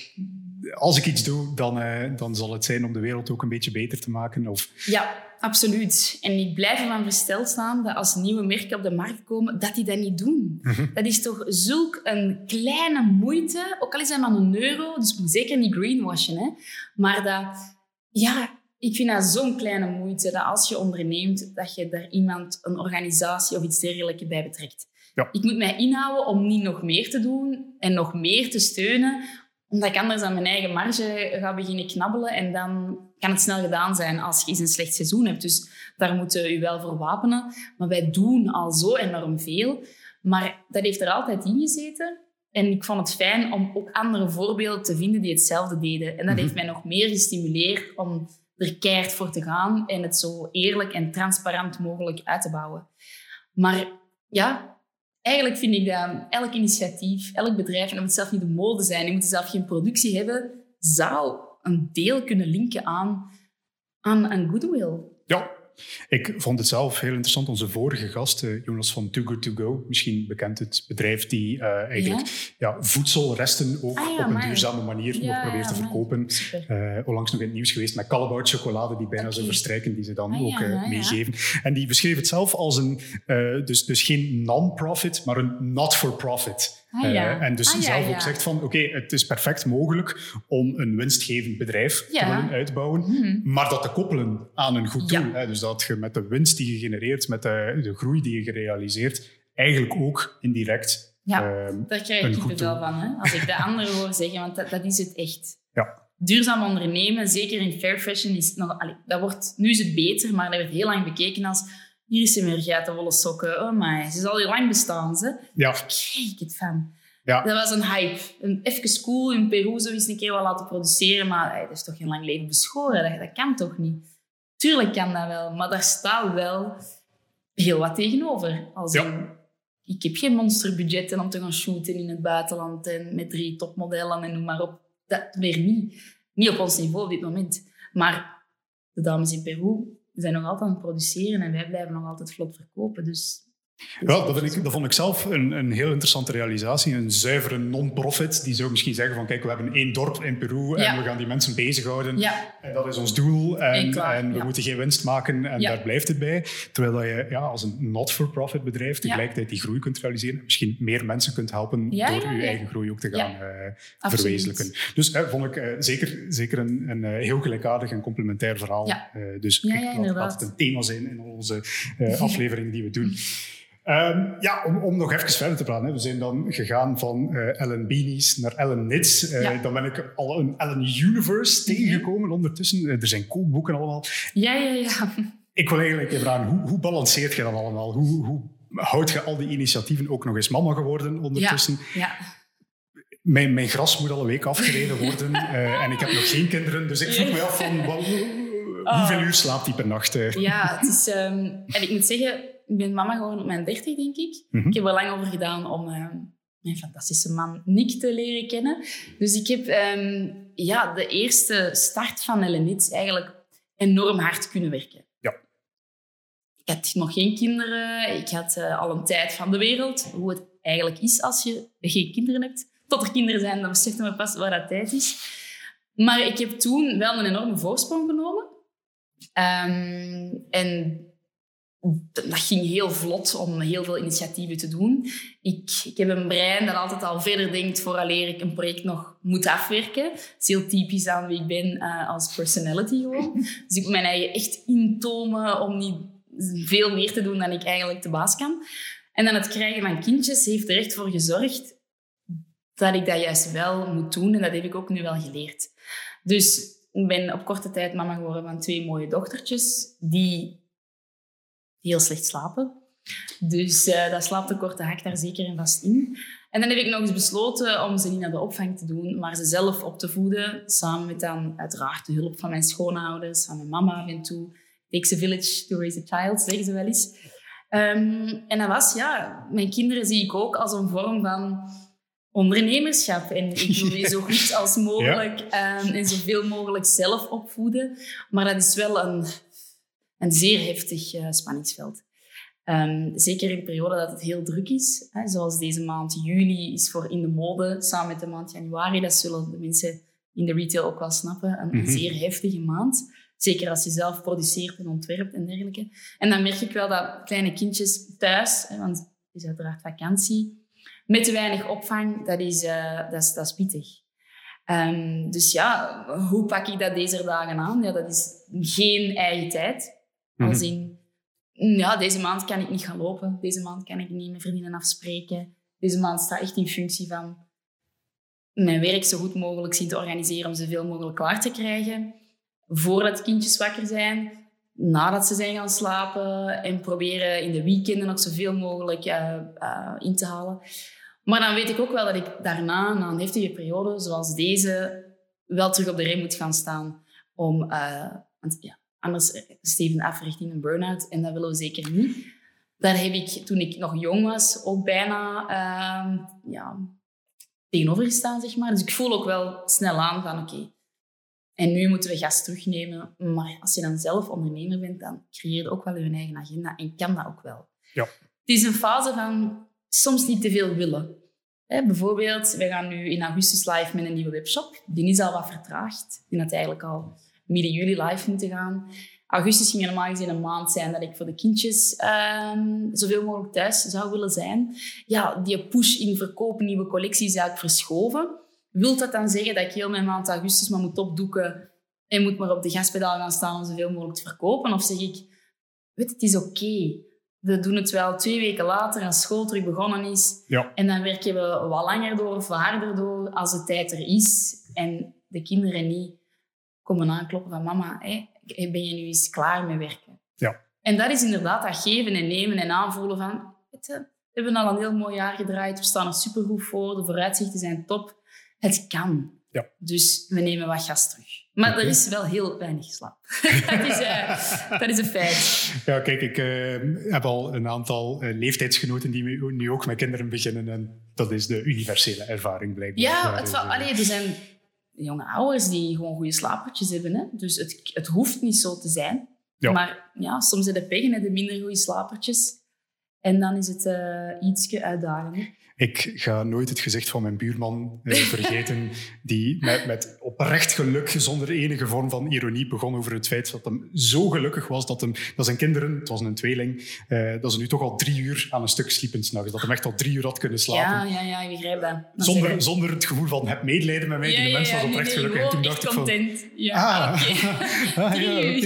als ik iets doe, dan, eh, dan zal het zijn om de wereld ook een beetje beter te maken? Of, Ja, absoluut. En ik blijf ervan versteld staan dat als nieuwe merken op de markt komen, dat die dat niet doen. Mhm. Dat is toch zulk een kleine moeite, ook al is dat maar een euro, dus zeker niet greenwashen. Hè? Maar dat, ja, ik vind dat zo'n kleine moeite, dat als je onderneemt, dat je daar iemand, een organisatie of iets dergelijks bij betrekt. Ja. Ik moet mij inhouden om niet nog meer te doen en nog meer te steunen, omdat ik anders aan mijn eigen marge ga beginnen knabbelen en dan kan het snel gedaan zijn als je eens een slecht seizoen hebt. Dus daar moeten we u wel voor wapenen. Maar wij doen al zo enorm veel. Maar dat heeft er altijd in gezeten. En ik vond het fijn om ook andere voorbeelden te vinden die hetzelfde deden. En dat Mhm. heeft mij nog meer gestimuleerd om er keihard voor te gaan en het zo eerlijk en transparant mogelijk uit te bouwen. Maar ja, eigenlijk vind ik dat elk initiatief, elk bedrijf, en dat moet zelf niet de mode zijn, je moet zelf geen productie hebben, zou een deel kunnen linken aan, aan een goodwill. ja, ik vond het zelf heel interessant. Onze vorige gast, eh, Jonas van Too Good To Go, misschien bekend het bedrijf die eh, eigenlijk ja? voedselresten ook Ah ja, op een duurzame manier nog probeert te verkopen. Eh, onlangs nog in het nieuws geweest met Callebaut chocolade die bijna zo Oké. verstrijken, die ze dan Ah, ook meegeven. En die beschreef het zelf als een, dus, dus geen non-profit, maar een not-for-profit. Ah, ja. Eh, en dus Ah, ja, zelf ook ja. zegt van, oké, het is perfect mogelijk om een winstgevend bedrijf te willen uitbouwen, Mhm. maar dat te koppelen aan een goed doel. Hè? Dus dat je met de winst die je genereert, met de, de groei die je gerealiseerd, eigenlijk ook indirect... Ja. ehm, Daar krijg ik kippenvel doel. van, hè? als ik de anderen hoor zeggen, want dat, dat is het echt. Ja. Duurzaam ondernemen, zeker in fair fashion, is nog, allee, dat wordt, nu is het beter, maar dat werd heel lang bekeken als hier is ze meer geitenwolle sokken. Oh my, ze zal hier lang bestaan. Ze. ja, Daar kreeg ik het van. ja. Dat was een hype. Een, even cool in Peru zo eens een keer wat laten produceren, maar hey, dat is toch geen lang leven beschoren? Dat, dat kan toch niet? Tuurlijk kan dat wel, maar daar staat wel heel wat tegenover. Als Ja. ik heb geen monsterbudgetten om te gaan shooten in het buitenland en met drie topmodellen en noem maar op. Dat weer niet. Niet op ons niveau op dit moment. Maar de dames in Peru zijn nog altijd aan het produceren en wij blijven nog altijd vlot verkopen. Dus Ja, dat, ik, dat vond ik zelf een, een heel interessante realisatie. Een zuivere non-profit. Die zou misschien zeggen van kijk, we hebben één dorp in Peru en Ja. we gaan die mensen bezighouden. ja, En dat is ons doel. En, En klaar, en we ja. moeten geen winst maken en daar blijft het bij. Terwijl dat je ja, als een not-for-profit bedrijf tegelijkertijd die groei kunt realiseren. En misschien meer mensen kunt helpen door je eigen groei ook te gaan eh, verwezenlijken. Dus eh, vond ik eh, zeker, zeker een, een eh, heel gelijkaardig en complementair verhaal. Dus ja, laat- het een thema zijn in onze afleveringen die we doen. Ehm, ja, om, om nog even verder te praten. Hè. We zijn dan gegaan van eh, Ellen Beanies naar Ellen Nits. Eh, Ja. Mhm. Dan ben ik al een Ellen Universe tegengekomen ondertussen. Eh, er zijn kookboeken allemaal. Ja, ja, ja. Ik wil eigenlijk even vragen, hoe, hoe balanceert je dat allemaal? Hoe, hoe houd je al die initiatieven ook nog eens mama geworden ondertussen? ja. Mijn, mijn gras moet al een week afgereden worden en ik heb nog geen kinderen. Dus ik vroeg me af van, wat- hoeveel uur slaapt die per nacht? Ja, het is... ehm, en ik moet zeggen, ik ben mama geworden op mijn dertig, denk ik. Mhm. Ik heb er lang over gedaan om ehm, mijn fantastische man Nick te leren kennen. Dus ik heb ehm, ja, de eerste start van Elenit eigenlijk enorm hard kunnen werken. Ja. Ik had nog geen kinderen. Ik had eh, al een tijd van de wereld. Hoe het eigenlijk is als je geen kinderen hebt. tot er kinderen zijn, dan besefte me pas waar dat tijd is. Maar ik heb toen wel een enorme voorsprong genomen. Ehm, en dat ging heel vlot om heel veel initiatieven te doen. Ik, ik heb een brein dat altijd al verder denkt vooraleer ik een project nog moet afwerken. Het is heel typisch aan wie ik ben uh, als personality gewoon. Dus ik moet mijn eigen echt intomen om niet veel meer te doen dan ik eigenlijk de baas kan. En dan het krijgen van kindjes heeft er echt voor gezorgd dat ik dat juist wel moet doen. En dat heb ik ook nu wel geleerd. Dus ik ben op korte tijd mama geworden van twee mooie dochtertjes die heel slecht slapen. Dus uh, dat slaaptekort hakt daar zeker en vast in. En dan heb ik nog eens besloten om ze niet naar de opvang te doen, maar ze zelf op te voeden. Samen met dan uiteraard de hulp van mijn schoonouders, van mijn mama af en toe. Takes a village to raise a child, zeggen ze wel eens. Um, en dat was, ja, mijn kinderen zie ik ook als een vorm van ondernemerschap. En ik wil je zo goed als mogelijk ja. um, en zoveel mogelijk zelf opvoeden. Maar dat is wel een een zeer heftig uh, spanningsveld. Um, zeker in de periode dat het heel druk is. Hè, zoals deze maand juli is voor in de mode, samen met de maand januari. Dat zullen de mensen in de retail ook wel snappen. Een, mhm. zeer heftige maand. Zeker als je zelf produceert en ontwerpt en dergelijke. En dan merk ik wel dat kleine kindjes thuis, hè, want het is uiteraard vakantie, met te weinig opvang, dat is, uh, dat is, dat is pittig. Um, dus ja, hoe pak ik dat deze dagen aan? Ja, dat is geen eigen tijd. Als mhm. in, ja, deze maand kan ik niet gaan lopen. Deze maand kan ik niet met vriendinnen afspreken. Deze maand staat echt in functie van mijn werk zo goed mogelijk zien te organiseren om zoveel mogelijk klaar te krijgen. Voordat de kindjes wakker zijn, nadat ze zijn gaan slapen en proberen in de weekenden nog zoveel mogelijk uh, uh, in te halen. Maar dan weet ik ook wel dat ik daarna, na een heftige periode zoals deze, wel terug op de rem moet gaan staan. Om, uh, want, ja, Anders eh, Steven af richting een burn-out en dat willen we zeker niet. Daar heb ik, toen ik nog jong was, ook bijna uh, ja, tegenover gestaan, zeg maar. Dus ik voel ook wel snel aan van, oké, en nu moeten we gas terugnemen. Maar als je dan zelf ondernemer bent, dan creëer je ook wel je eigen agenda en kan dat ook wel. Ja. Het is een fase van soms niet te veel willen. bijvoorbeeld, we gaan nu in augustus live met een nieuwe webshop. Die is al wat vertraagd. Die had eigenlijk al midden juli live moeten gaan. Augustus ging normaal gezien een maand zijn dat ik voor de kindjes um, zoveel mogelijk thuis zou willen zijn. Ja, die push in verkopen nieuwe collecties is eigenlijk verschoven. Wilt dat dan zeggen dat ik heel mijn maand augustus maar moet opdoeken en moet maar op de gaspedaal gaan staan om zoveel mogelijk te verkopen? Of zeg ik, weet het is oké. We doen het wel twee weken later als school terug begonnen is. Ja. En dan werken we wat langer door of harder door als de tijd er is. En de kinderen niet komen aankloppen van mama, hey, ben je nu eens klaar met werken? Ja. En dat is inderdaad dat geven en nemen en aanvoelen van, we hebben al een heel mooi jaar gedraaid, we staan er supergoed voor, de vooruitzichten zijn top. Het kan. Ja. Dus we nemen wat gas terug. Maar er is wel heel weinig slaap. dat, is, uh, dat is een feit. Ja, kijk, ik uh, heb al een aantal uh, leeftijdsgenoten die nu ook met kinderen beginnen. En dat is de universele ervaring blijkbaar. Ja, het, allee, er zijn jonge ouders die gewoon goede slapertjes hebben. Hè? Dus het, het hoeft niet zo te zijn. Ja. Maar ja, soms zijn de peggen en de minder goede slapertjes. En dan is het uh, ietsje uitdagender. Ik ga nooit het gezicht van mijn buurman eh, vergeten, die met, met oprecht geluk, zonder enige vorm van ironie, begon over het feit dat hem zo gelukkig was dat, hem, dat zijn kinderen, het was een tweeling, eh, dat ze nu toch al drie uur aan een stuk sliepen s'nachts. Dat hij echt al drie uur had kunnen slapen. Ja, ja, ja, ik begrijp dat. zonder, zonder het gevoel van heb medelijden met mij. Ja, die mens was oprecht nee, gelukkig. en toen dacht ik van... content. Ja, ah, okay. ah, ja, oké.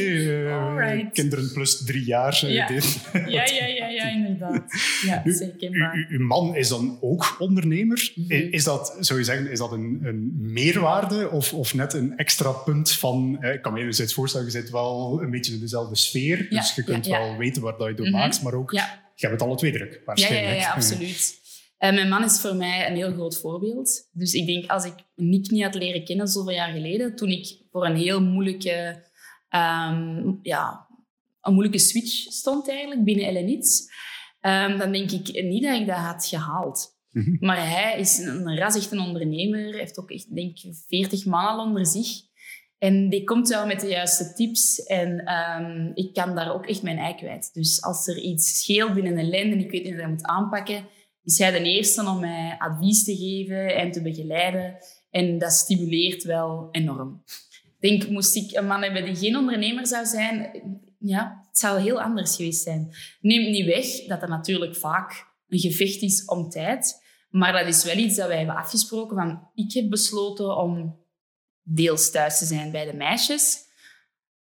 Okay. Uh, kinderen plus drie jaar. Uh, ja. ja, ja, ja, ja, inderdaad. Ja, nu, zeker. Uw man is dan ook ondernemer. Mhm. Is dat, zou je zeggen, is dat een, een meerwaarde of, of net een extra punt van... Eh, ik kan me enerzijds voorstellen, je zit wel een beetje in dezelfde sfeer. Ja, dus je kunt ja, wel weten waar dat je door Mhm. maakt. Maar ook, je hebt het alle twee druk, Ja, ja, waarschijnlijk. ja, ja, absoluut. Eh, mijn man is voor mij een heel groot voorbeeld. Dus ik denk, als ik Nick niet had leren kennen zoveel jaar geleden, toen ik voor een heel moeilijke, ehm, ja, een moeilijke switch stond eigenlijk binnen LNX, ehm, dan denk ik niet dat ik dat had gehaald. Mhm. Maar hij is een, ras echt een ondernemer, heeft ook echt, denk ik, 40 man al onder zich. En die komt wel met de juiste tips. En ehm, ik kan daar ook echt mijn ei kwijt. Dus als er iets scheelt binnen een lijn en ik weet niet hoe ik dat moet aanpakken, is hij de eerste om mij advies te geven en te begeleiden. En dat stimuleert wel enorm. Ik denk, moest ik een man hebben die geen ondernemer zou zijn, ja, het zou heel anders geweest zijn. Neemt niet weg dat dat natuurlijk vaak een gevecht is om tijd. Maar dat is wel iets dat wij hebben afgesproken. Van, ik heb besloten om deels thuis te zijn bij de meisjes.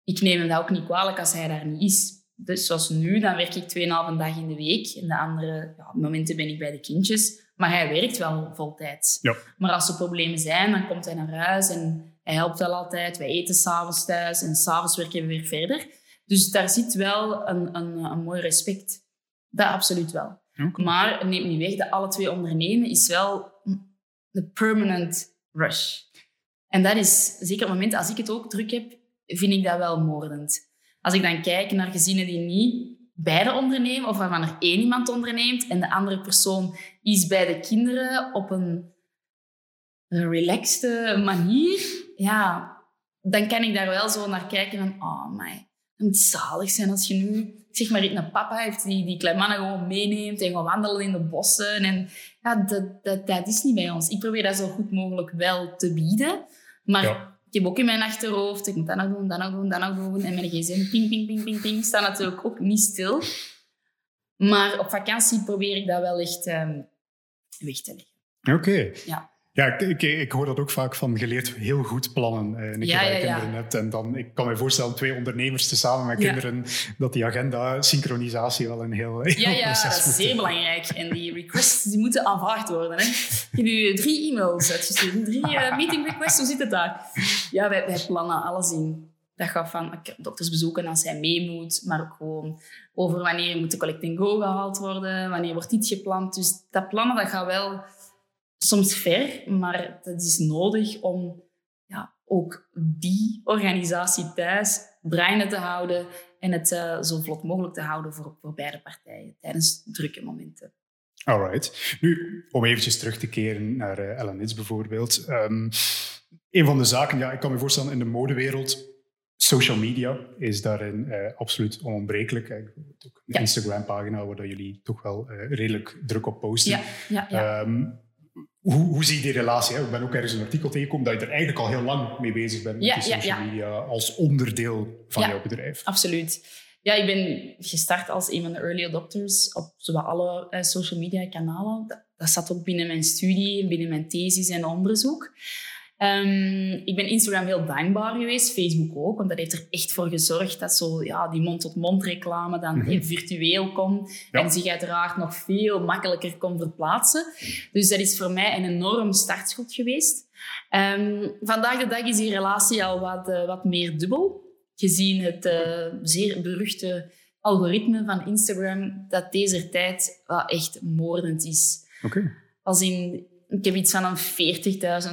Ik neem hem dat ook niet kwalijk als hij daar niet is. Dus zoals nu, dan werk ik 2,5 dag in de week. En de andere ja, momenten ben ik bij de kindjes. Maar hij werkt wel voltijds. Ja. Maar als er problemen zijn, dan komt hij naar huis en hij helpt wel altijd. Wij eten s'avonds thuis en s'avonds werken we weer verder. Dus daar zit wel een, een, een mooi respect. Dat absoluut wel. Maar neem niet weg dat alle twee ondernemen is wel de permanent rush. En dat is, zeker op het moment als ik het ook druk heb, vind ik dat wel moordend. Als ik dan kijk naar gezinnen die niet beide ondernemen, of waarvan er één iemand onderneemt en de andere persoon is bij de kinderen op een relaxte manier, ja, dan kan ik daar wel zo naar kijken van, oh my, het moet zalig zijn als je nu, zeg maar, een papa heeft die die kleine mannen gewoon meeneemt en gaat wandelen in de bossen. En ja, dat, dat, dat is niet bij ons. Ik probeer dat zo goed mogelijk wel te bieden, maar Ja. ik heb ook in mijn achterhoofd, ik moet dat nog doen, dat nog doen, dat nog doen. En mijn gsm, ping, ping, ping, ping, ping, staat natuurlijk ook niet stil. Maar op vakantie probeer ik dat wel echt ehm, weg te leggen. Oké. Ja. Ja, ik, ik, ik hoor dat ook vaak van. Je leert heel goed plannen eh, Ja, ja, ja. kinderen hebt. En dan, ik kan me voorstellen, twee ondernemers tezamen met kinderen, dat die agenda, synchronisatie wel een heel, heel Ja, ja, proces dat is zeer belangrijk. En die requests die moeten aanvaard worden. Hè. Ik heb u drie e-mails uitgestuurd, drie eh, meeting requests. Hoe zit het daar? Ja, wij, wij plannen alles in. Dat gaat van ik heb doktersbezoeken als hij mee moet, maar ook gewoon over wanneer moet de collect and go gehaald worden, wanneer wordt dit gepland. Dus dat plannen dat gaat wel soms ver, maar dat is nodig om ja, ook die organisatie thuis draaiende te houden en het eh, zo vlot mogelijk te houden voor, voor beide partijen tijdens drukke momenten. Alright. Nu, om eventjes terug te keren naar Nitz bijvoorbeeld. Ehm, een van de zaken, ja, ik kan me voorstellen in de modewereld, social media is daarin eh, absoluut onontbrekelijk. Ook een Ja. Instagram-pagina waar jullie toch wel redelijk druk op posten. Ja, ja, ja. Ehm, hoe, hoe zie je die relatie? Hè? Ik ben ook ergens een artikel tegengekomen dat je er eigenlijk al heel lang mee bezig bent met die social media als onderdeel van jouw bedrijf. absoluut. Ja, ik ben gestart als een van de early adopters op zowat alle eh, social media kanalen. Dat, dat zat ook binnen mijn studie, binnen mijn thesis en onderzoek. Ehm, ik ben Instagram heel dankbaar geweest, Facebook ook, want dat heeft er echt voor gezorgd dat zo, ja, die mond-tot-mond reclame dan eh, virtueel kon Ja. en zich uiteraard nog veel makkelijker kon verplaatsen. Dus dat is voor mij een enorm startschot geweest. Ehm, vandaag de dag is die relatie al wat, eh, wat meer dubbel, gezien het eh, zeer beruchte algoritme van Instagram, dat deze tijd wel echt moordend is. Oké. Als in, ik heb iets van een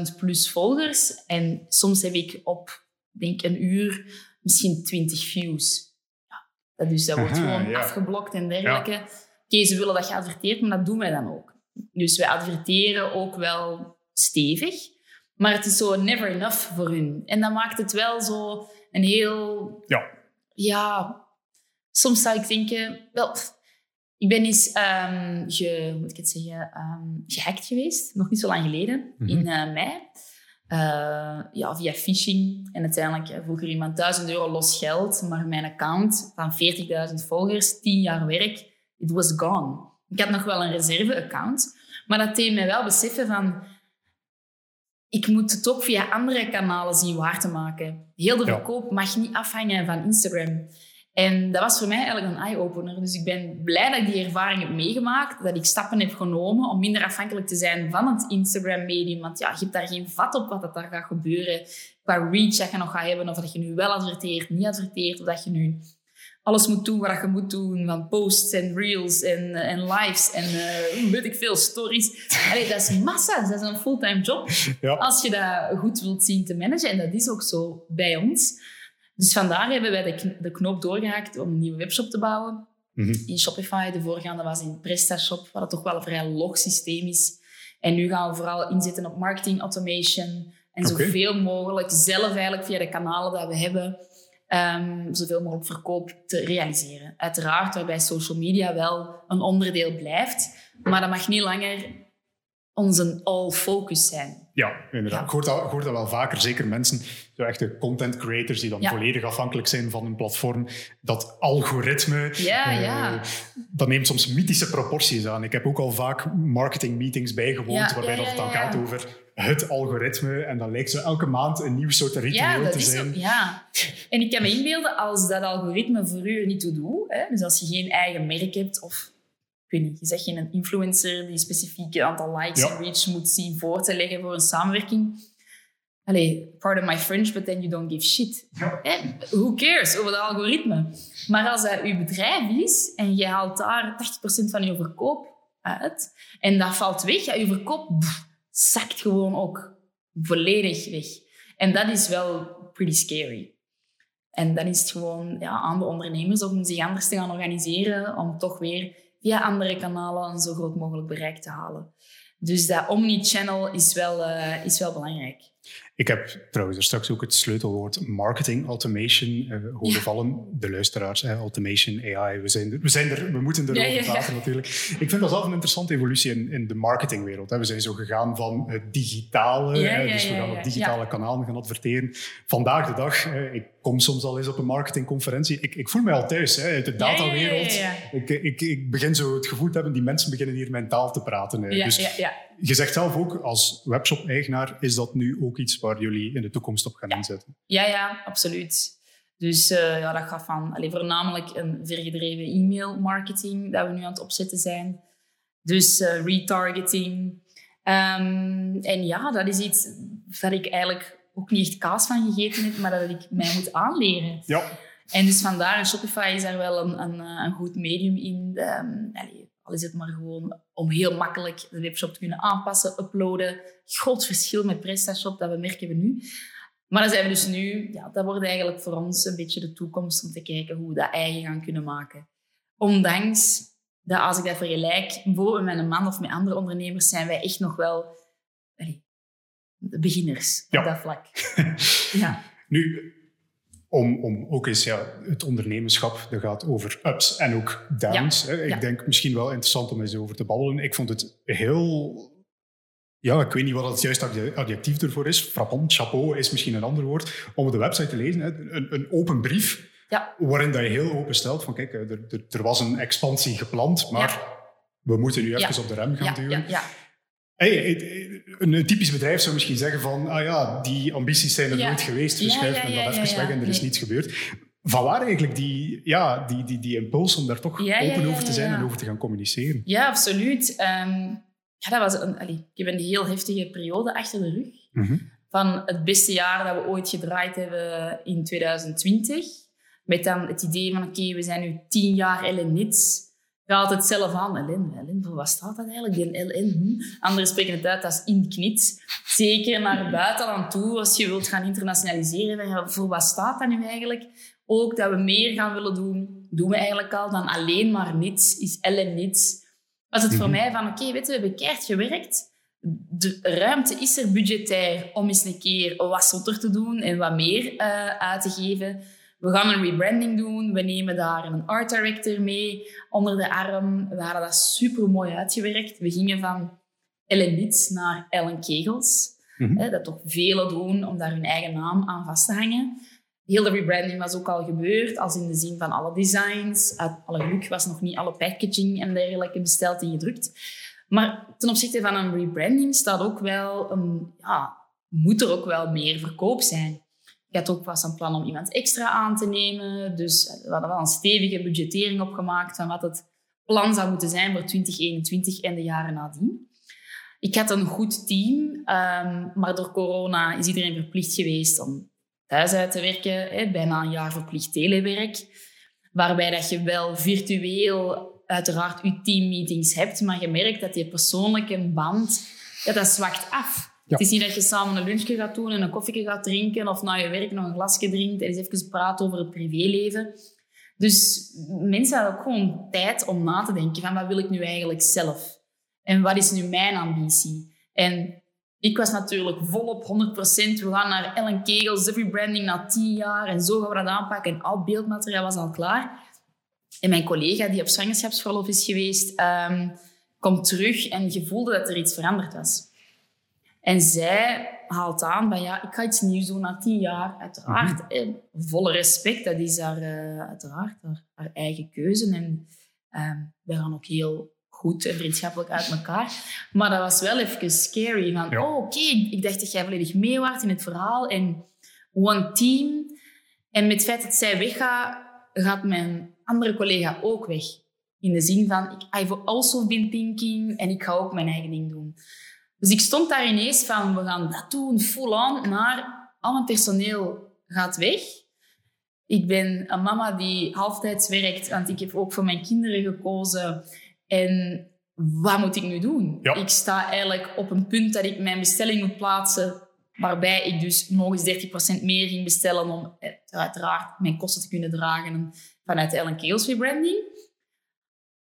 40.000 plus volgers en soms heb ik op, denk een uur, misschien 20 views. Ja, dat, dus dat wordt Aha, gewoon ja. afgeblokt en dergelijke. Oké, ze willen dat je adverteert, maar dat doen wij dan ook. Dus wij adverteren ook wel stevig, maar het is zo never enough voor hun. En dat maakt het wel zo een heel... Ja. Ja, soms zou ik denken... Wel, ik ben eens, ehm, ge, moet ik het zeggen, ehm, gehackt geweest, nog niet zo lang geleden, Mhm. in eh, mei. Eh, ja, via phishing. En uiteindelijk eh, vroeg er iemand 1000 euro los geld, maar mijn account van 40.000 volgers, 10 jaar werk, it was gone. Ik had nog wel een reserve-account, maar dat deed mij wel beseffen van... Ik moet het ook via andere kanalen zien waar te maken. Heel de Ja. verkoop mag niet afhangen van Instagram. En dat was voor mij eigenlijk een eye-opener. Dus ik ben blij dat ik die ervaring heb meegemaakt, dat ik stappen heb genomen om minder afhankelijk te zijn van het Instagram-medium. Want ja, je hebt daar geen vat op wat dat daar gaat gebeuren, qua reach dat je nog gaat hebben, of dat je nu wel adverteert, niet adverteert, of dat je nu alles moet doen wat je moet doen, van posts en reels en, eh, en lives en eh, weet ik veel, stories. Allee, dat is massa, dat is een fulltime job Ja. als je dat goed wilt zien te managen. En dat is ook zo bij ons. Dus vandaar hebben wij de, kn- de knoop doorgehaakt om een nieuwe webshop te bouwen. Mhm. In Shopify, de voorgaande was in PrestaShop, wat toch wel een vrij log systeem is. En nu gaan we vooral inzetten op marketing automation. En zoveel mogelijk zelf eigenlijk via de kanalen dat we hebben um, zoveel mogelijk verkoop te realiseren. Uiteraard waarbij social media wel een onderdeel blijft, maar dat mag niet langer onze all focus zijn. Ja, inderdaad. Ik, hoor dat, ik hoor dat wel vaker. Zeker mensen, zo echte content creators die dan volledig afhankelijk zijn van een platform. Dat algoritme, ja, uh, ja. dat neemt soms mythische proporties aan. Ik heb ook al vaak marketing meetings bijgewoond, waarbij dat het dan gaat over het algoritme. En dan lijkt zo elke maand een nieuw soort ritueel te zijn. Zo, ja, en ik kan me inbeelden als dat algoritme voor u niet toe doet. Hè? Dus als je geen eigen merk hebt of ik weet niet, je zegt je een influencer die specifiek aantal likes en reach moet zien voor te leggen voor een samenwerking. Allee, pardon my French, but then you don't give shit. Eh, who cares over het algoritme? Maar als dat uw bedrijf is en je haalt daar 80% van je verkoop uit en dat valt weg, ja, je verkoop zakt gewoon ook volledig weg. En dat is wel pretty scary. En dan is het gewoon ja, aan de ondernemers om zich anders te gaan organiseren, om toch weer via andere kanalen een zo groot mogelijk bereik te halen. Dus dat omni-channel is, wel, uh, is wel belangrijk. Ik heb trouwens er straks ook het sleutelwoord marketing automation uh, horen vallen. De luisteraars, hè, automation, AI, we, zijn er, we, zijn er, we moeten erover ja, praten natuurlijk. Ik vind dat zelf een interessante evolutie in, in de marketingwereld. Hè. We zijn zo gegaan van het digitale, dus we gaan op digitale kanalen gaan adverteren. Vandaag de dag, ik kom soms al eens op een marketingconferentie. Ik, ik voel mij al thuis hè, uit de datawereld. Ik, ik, ik begin zo het gevoel te hebben, die mensen beginnen hier mentaal te praten. dus je zegt zelf ook, als webshop-eigenaar, is dat nu ook iets waar jullie in de toekomst op gaan inzetten? Ja, ja, absoluut. Dus uh, ja, dat gaat van allee, voornamelijk een vergedreven e-mail-marketing dat we nu aan het opzetten zijn. Dus uh, retargeting. Um, en ja, dat is iets waar ik eigenlijk ook niet echt kaas van gegeten heb, maar dat ik mij moet aanleren. Ja. En dus vandaar, Shopify is daar wel een, een, een goed medium in. Um, allee, al is het maar gewoon om heel makkelijk de webshop te kunnen aanpassen, uploaden. Groot verschil met PrestaShop, dat we merken we nu. Maar dan zijn we dus nu, ja, dat wordt eigenlijk voor ons een beetje de toekomst om te kijken hoe we dat eigen gaan kunnen maken. Ondanks dat als ik dat vergelijk, bijvoorbeeld met een man of met andere ondernemers, zijn wij echt nog wel beginners op dat vlak. ja. Nu, om, om ook eens ja, het ondernemerschap, dat gaat over ups en ook downs. Ik denk misschien wel interessant om eens over te babbelen. Ik vond het heel... Ja, ik weet niet wat het juiste adjectief ervoor is. Frappant, chapeau is misschien een ander woord. Om op de website te lezen, een, een open brief ja. waarin dat je heel open stelt van kijk, er, er, er was een expansie gepland, maar we moeten nu even op de rem gaan duwen. Hey, een typisch bedrijf zou misschien zeggen van, ah ja, die ambities zijn er nooit geweest, we schuiven ja, dat even weg en er is niets gebeurd. Van waar eigenlijk die, ja, die, die, die impuls om daar toch open over te zijn en over te gaan communiceren? Ja, absoluut. Um, ja, dat was een, allee, ik heb een heel heftige periode achter de rug. Mhm. Van het beste jaar dat we ooit gedraaid hebben in 2020. Met dan het idee van, oké, we zijn nu tien jaar LNITS gaat het zelf aan. Ellen, voor wat staat dat eigenlijk? Die LN. Hm? Anderen spreken het uit als inknit. Zeker naar buitenland toe, als je wilt gaan internationaliseren. Voor wat staat dat nu eigenlijk? Ook dat we meer gaan willen doen, doen we eigenlijk al, dan alleen maar niets, is Ellen niets. Was het voor mhm. mij van, oké, weet we hebben keihard gewerkt. De ruimte is er budgetair om eens een keer wat zotter te doen en wat meer uh, uit te geven. We gaan een rebranding doen. We nemen daar een art director mee onder de arm. We hadden dat super mooi uitgewerkt. We gingen van Ellen Nits naar Ellen Kegels. Mm dat toch velen doen om daar hun eigen naam aan vast te hangen. Heel de rebranding was ook al gebeurd, als in de zin van alle designs. Uit alle geluk was nog niet alle packaging en dergelijke besteld en gedrukt. Maar ten opzichte van een rebranding staat ook wel, een, ja, moet er ook wel meer verkoop zijn. Ik had ook vast een plan om iemand extra aan te nemen. Dus we hadden wel een stevige budgettering opgemaakt van wat het plan zou moeten zijn voor 2021 en de jaren nadien. Ik had een goed team, ehm, maar door corona is iedereen verplicht geweest om thuis uit te werken. Hè, bijna een jaar verplicht telewerk. Waarbij dat je wel virtueel uiteraard je teammeetings hebt, maar je merkt dat je persoonlijke band, ja, dat zwakt af. Het is niet dat je samen een lunchje gaat doen en een koffieke gaat drinken of na je werk nog een glasje drinkt en eens even praten over het privéleven. Dus mensen hebben ook gewoon tijd om na te denken van wat wil ik nu eigenlijk zelf? En wat is nu mijn ambitie? En ik was natuurlijk volop 100%. We gaan naar Ellen Kegels, every branding na 10 jaar. En zo gaan we dat aanpakken. En al beeldmateriaal was al klaar. En mijn collega, die op zwangerschapsverlof is geweest, um, komt terug en je voelde dat er iets veranderd was. En zij haalt aan van ja, ik ga iets nieuws doen na tien jaar, uiteraard. Mm en volle respect, dat is haar, uh, uiteraard haar, haar, eigen keuze. En um, we gaan ook heel goed en vriendschappelijk uit elkaar. Maar dat was wel even scary. Van, oh, oké, ik dacht dat jij volledig mee was in het verhaal. En one team. En met het feit dat zij weggaat, gaat mijn andere collega ook weg. In de zin van, ik, I've also been thinking en ik ga ook mijn eigen ding doen. Dus ik stond daar ineens van, we gaan dat doen, full on, maar al mijn personeel gaat weg. Ik ben een mama die halftijds werkt, want ik heb ook voor mijn kinderen gekozen. En wat moet ik nu doen? Ik sta eigenlijk op een punt dat ik mijn bestelling moet plaatsen, waarbij ik dus nog eens 30% meer ging bestellen om uiteraard mijn kosten te kunnen dragen vanuit Ellen Keels rebranding.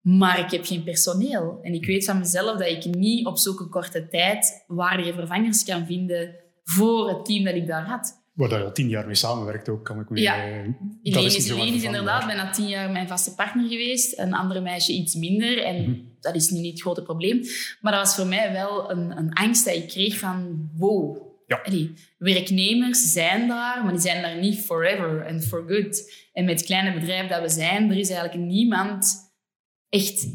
Maar ik heb geen personeel. En ik weet van mezelf dat ik niet op zulke korte tijd waardige vervangers kan vinden voor het team dat ik daar had. Waar je al tien jaar mee samenwerkt ook, kan ik me... Ja, uh, Elene is, is inderdaad bijna tien jaar mijn vaste partner geweest. Een andere meisje iets minder. En mhm. dat is niet het grote probleem. Maar dat was voor mij wel een, een angst dat ik kreeg van... Wow, ja. werknemers zijn daar, maar die zijn daar niet forever and for good. En met het kleine bedrijf dat we zijn, er is eigenlijk niemand echt...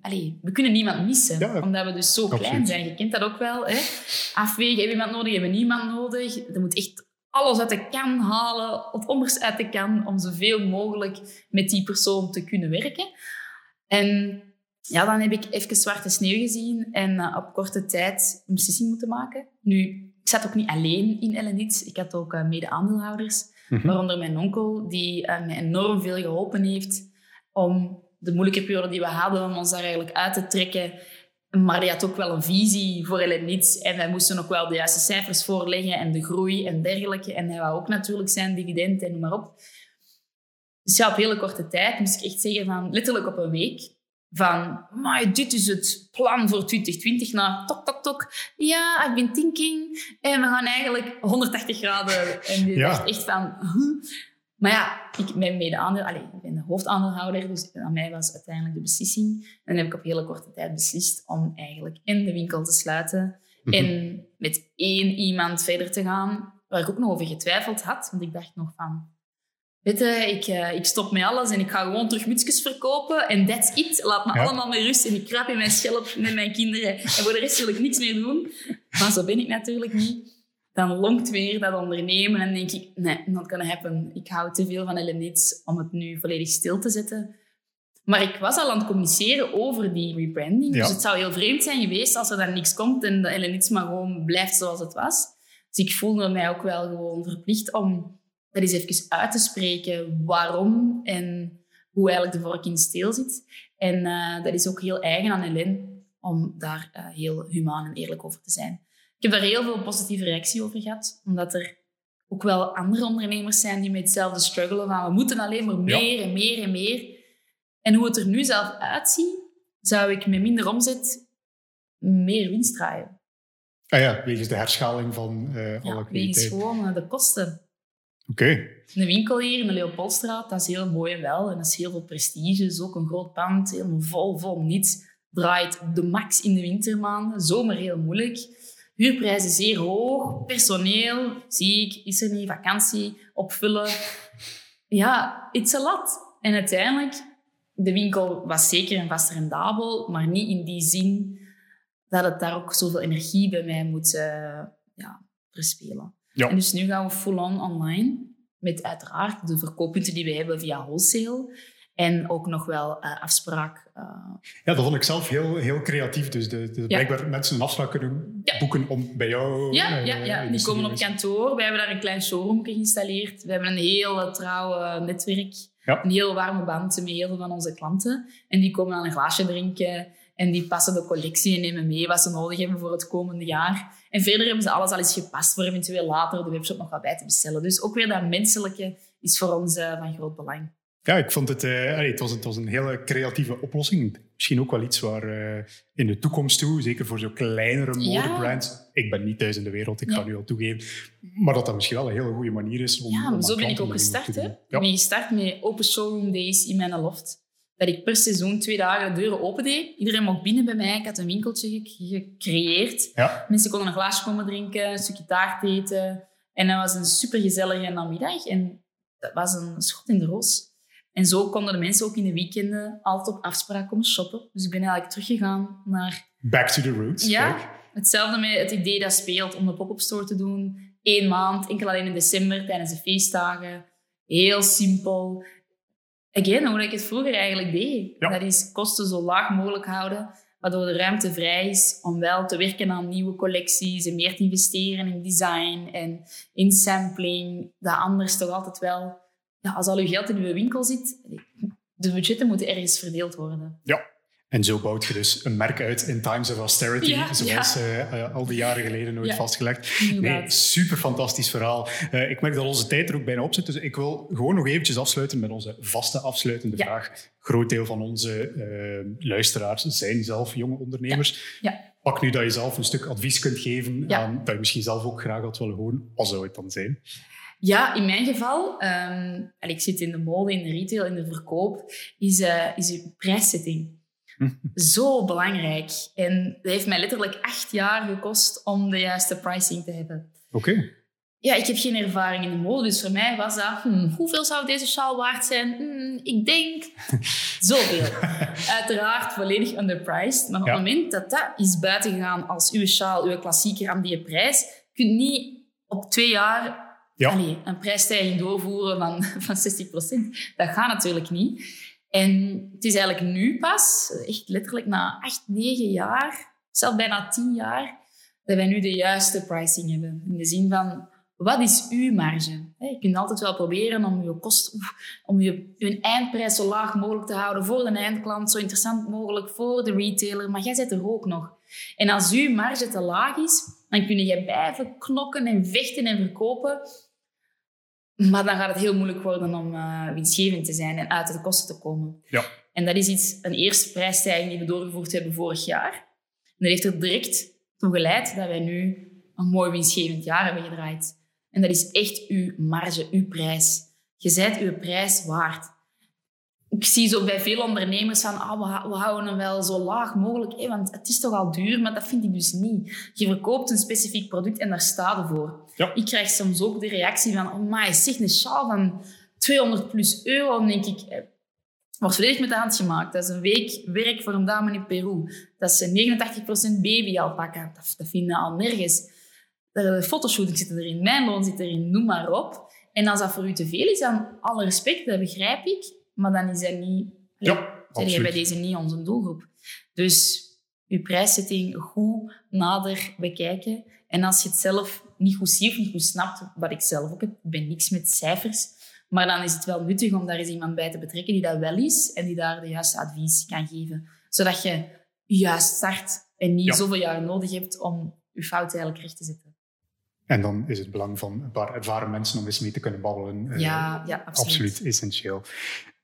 Allee, we kunnen niemand missen, omdat we dus zo klein zijn. Je kent dat ook wel. Hè? Afwegen, hebben we iemand nodig, hebben we niemand nodig. Er moet echt alles uit de kan halen, het onderste uit de kan, om zoveel mogelijk met die persoon te kunnen werken. En ja, dan heb ik even zwarte sneeuw gezien en uh, op korte tijd een beslissing moeten maken. Nu, ik zat ook niet alleen in Ellenits. Ik had ook uh, mede-aandeelhouders, mhm. waaronder mijn onkel, die uh, mij enorm veel geholpen heeft om de moeilijke periode die we hadden, om ons daar eigenlijk uit te trekken. Maar die had ook wel een visie voor Elenits. En wij moesten ook wel de juiste cijfers voorleggen en de groei en dergelijke. En hij wou ook natuurlijk zijn dividend en noem maar op. Dus ja, op hele korte tijd moest ik echt zeggen van, letterlijk op een week, van, maar dit is het plan voor 2020, naar tok, tok, tok. Ja, ik ben thinking. En we gaan eigenlijk 180 graden. En die ja. echt van... Maar ja, ik ben mede ik ben de hoofdaandeelhouder, dus aan mij was uiteindelijk de beslissing. En dan heb ik op hele korte tijd beslist om eigenlijk in de winkel te sluiten mhm. en met één iemand verder te gaan, waar ik ook nog over getwijfeld had. Want ik dacht nog van, weet je, ik, uh, ik stop met alles en ik ga gewoon terug mutsjes verkopen en that's it. Laat me allemaal met rust en ik krap in mijn schelp met mijn kinderen en voor de rest wil ik niks meer doen. Maar zo ben ik natuurlijk niet dan longt weer dat ondernemen en denk ik, nee, not gonna happen. Ik hou te veel van Elenits om het nu volledig stil te zetten. Maar ik was al aan het communiceren over die rebranding. Dus het zou heel vreemd zijn geweest als er dan niks komt en de Elenits maar gewoon blijft zoals het was. Dus ik voelde mij ook wel gewoon verplicht om dat eens even uit te spreken waarom en hoe eigenlijk de vork in steel zit. En uh, dat is ook heel eigen aan Helen om daar uh, heel humaan en eerlijk over te zijn. Ik heb daar heel veel positieve reactie over gehad, omdat er ook wel andere ondernemers zijn die met hetzelfde struggelen van we moeten alleen maar meer en meer en meer. En hoe het er nu zelf uitziet, zou ik met minder omzet meer winst draaien. Ah ja, wegens de herschaling van uh, alle ja, wegens gewoon uh, de kosten. Oké. Okay. De winkel hier in de Leopoldstraat, dat is heel mooi en wel. En dat is heel veel prestige. is ook een groot pand, helemaal vol, vol niets. Draait de max in de wintermaanden. Zomer heel moeilijk. Huurprijzen zeer hoog, personeel, ziek, is er niet, vakantie, opvullen. Ja, it's a lot. En uiteindelijk, de winkel was zeker en vast rendabel, maar niet in die zin dat het daar ook zoveel energie bij mij moet uh, ja, verspelen. Ja. En dus nu gaan we full-on online, met uiteraard de verkooppunten die we hebben via wholesale. En ook nog wel uh, afspraak. Uh... Ja, dat vond ik zelf heel, heel creatief. Dus de, de, blijkbaar mensen een afspraak kunnen boeken om bij jou... Ja, uh, ja, ja. die komen op kantoor. We hebben daar een klein showroom geïnstalleerd. We hebben een heel trouwe netwerk. Een heel warme band met heel veel van onze klanten. En die komen aan een glaasje drinken. En die passen de collectie en nemen mee wat ze nodig hebben voor het komende jaar. En verder hebben ze alles al eens gepast voor eventueel later de webshop nog wat bij te bestellen. Dus ook weer dat menselijke is voor ons van groot belang. Ja, ik vond het, uh, het, was, het was een hele creatieve oplossing. Misschien ook wel iets waar uh, in de toekomst toe, zeker voor zo'n kleinere modebrands, ja. ik ben niet thuis in de wereld, ik ga nu al toegeven, maar dat dat misschien wel een hele goede manier is om. Ja, zo ben ik ook gestart. Hè? Ik ben gestart met open showroom days in mijn loft. Dat ik per seizoen twee dagen de deuren open deed. Iedereen mocht binnen bij mij. Ik had een winkeltje gecreëerd. Mensen konden een glaasje komen drinken, een stukje taart eten. En dat was een supergezellige namiddag. En dat was een schot in de roos. En zo konden de mensen ook in de weekenden altijd op afspraak komen shoppen. Dus ik ben eigenlijk teruggegaan naar... Back to the roots. Ja, hetzelfde met het idee dat speelt om de pop-up store te doen. Eén maand, enkel alleen in december, tijdens de feestdagen. Heel simpel. Again, hoe ik het vroeger eigenlijk deed. Dat is kosten zo laag mogelijk houden, waardoor de ruimte vrij is om wel te werken aan nieuwe collecties en meer te investeren in design en in sampling. Dat anders toch altijd wel ja, als al uw geld in uw winkel zit, de budgetten moeten ergens verdeeld worden. Ja. En zo bouwt je dus een merk uit in times of austerity, zoals ja. uh, al die jaren geleden nooit vastgelegd. Nee, super fantastisch verhaal. Uh, ik merk dat onze tijd er ook bijna op zit, dus ik wil gewoon nog eventjes afsluiten met onze vaste afsluitende vraag. Groot deel van onze luisteraars zijn zelf jonge ondernemers. Pak nu dat je zelf een stuk advies kunt geven aan dat je misschien zelf ook graag had willen horen. Wat zou het dan zijn? Ja, in mijn geval, um, ik zit in de mode, in de retail, in de verkoop, is, uh, is uw prijszetting. Zo belangrijk. En dat heeft mij letterlijk acht jaar gekost om de juiste pricing te hebben. Oké. Ja, ik heb geen ervaring in de mode, dus voor mij was dat... Hmm, hoeveel zou deze sjaal waard zijn? Hmm, ik denk zoveel. Uiteraard volledig underpriced. Maar op het moment dat dat is buiten gegaan als uw sjaal, uw klassieker aan die prijs, kun je niet op twee jaar ja. een prijsstijging doorvoeren van, van 60%. Dat gaat natuurlijk niet. En het is eigenlijk nu pas, echt letterlijk na 8, 9 jaar, zelfs bijna 10 jaar, dat wij nu de juiste pricing hebben. In de zin van, wat is uw marge? Je kunt altijd wel proberen om je kost, om je, eindprijs zo laag mogelijk te houden voor de eindklant, zo interessant mogelijk voor de retailer, maar jij zit er ook nog. En als uw marge te laag is, dan kun je blijven knokken en vechten en verkopen maar dan gaat het heel moeilijk worden om uh, winstgevend te zijn en uit de kosten te komen. Ja. En dat is iets, een eerste prijsstijging die we doorgevoerd hebben vorig jaar. En dat heeft er direct toe geleid dat wij nu een mooi winstgevend jaar hebben gedraaid. En dat is echt uw marge, uw prijs. Je zijt uw prijs waard ik zie zo bij veel ondernemers van, ah, we, houden hem wel zo laag mogelijk, want het is toch al duur, maar dat vind ik dus niet. Je verkoopt een specifiek product en daar staat er voor. Ja. Ik krijg soms ook de reactie van, oh my, zeg een sjaal van 200 plus euro. Dan denk ik, eh, wordt volledig met de hand gemaakt. Dat is een week werk voor een dame in Peru. Dat is 89% baby alpaca. Dat, dat vinden al nergens. De fotoshooting zit erin, mijn loon zit erin, noem maar op. En als dat voor u te veel is, dan alle respect, dat begrijp ik. Maar dan is dat niet... Ja, zijn je bij deze niet onze doelgroep. Dus je prijszetting goed nader bekijken. En als je het zelf niet goed ziet of niet goed snapt, wat ik zelf ook heb, ik ben niks met cijfers, maar dan is het wel nuttig om daar eens iemand bij te betrekken die dat wel is en die daar de juiste advies kan geven. Zodat je juist start en niet zoveel jaar nodig hebt om je fout eigenlijk recht te zetten. En dan is het belang van een paar ervaren mensen om eens mee te kunnen babbelen eh, ja, ja, absoluut. absoluut essentieel.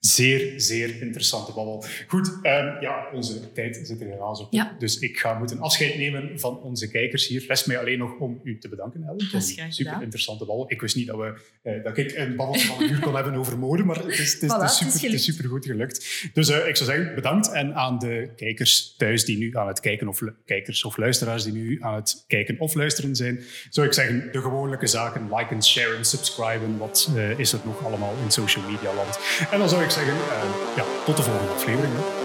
Zeer, zeer interessante babbel. Goed, um, ja, onze tijd zit er helaas op. Ja. Dus ik ga moeten afscheid nemen van onze kijkers hier. Rest mij alleen nog om u te bedanken, Ellen. Dat is graag super interessante babbel. Ik wist niet dat, we, uh, dat ik een babbel van een uur kon hebben over mode, maar het is, het is, het is super, het is super goed gelukt. Dus uh, ik zou zeggen, bedankt. En aan de kijkers thuis die nu aan het kijken, of kijkers of luisteraars die nu aan het kijken of luisteren zijn, zou ik zeggen, de gewone zaken, liken, sharen, subscriben. Wat uh, is er nog allemaal in social media land? En dan zou ik zeggen, uh, ja, tot de volgende aflevering. Hè.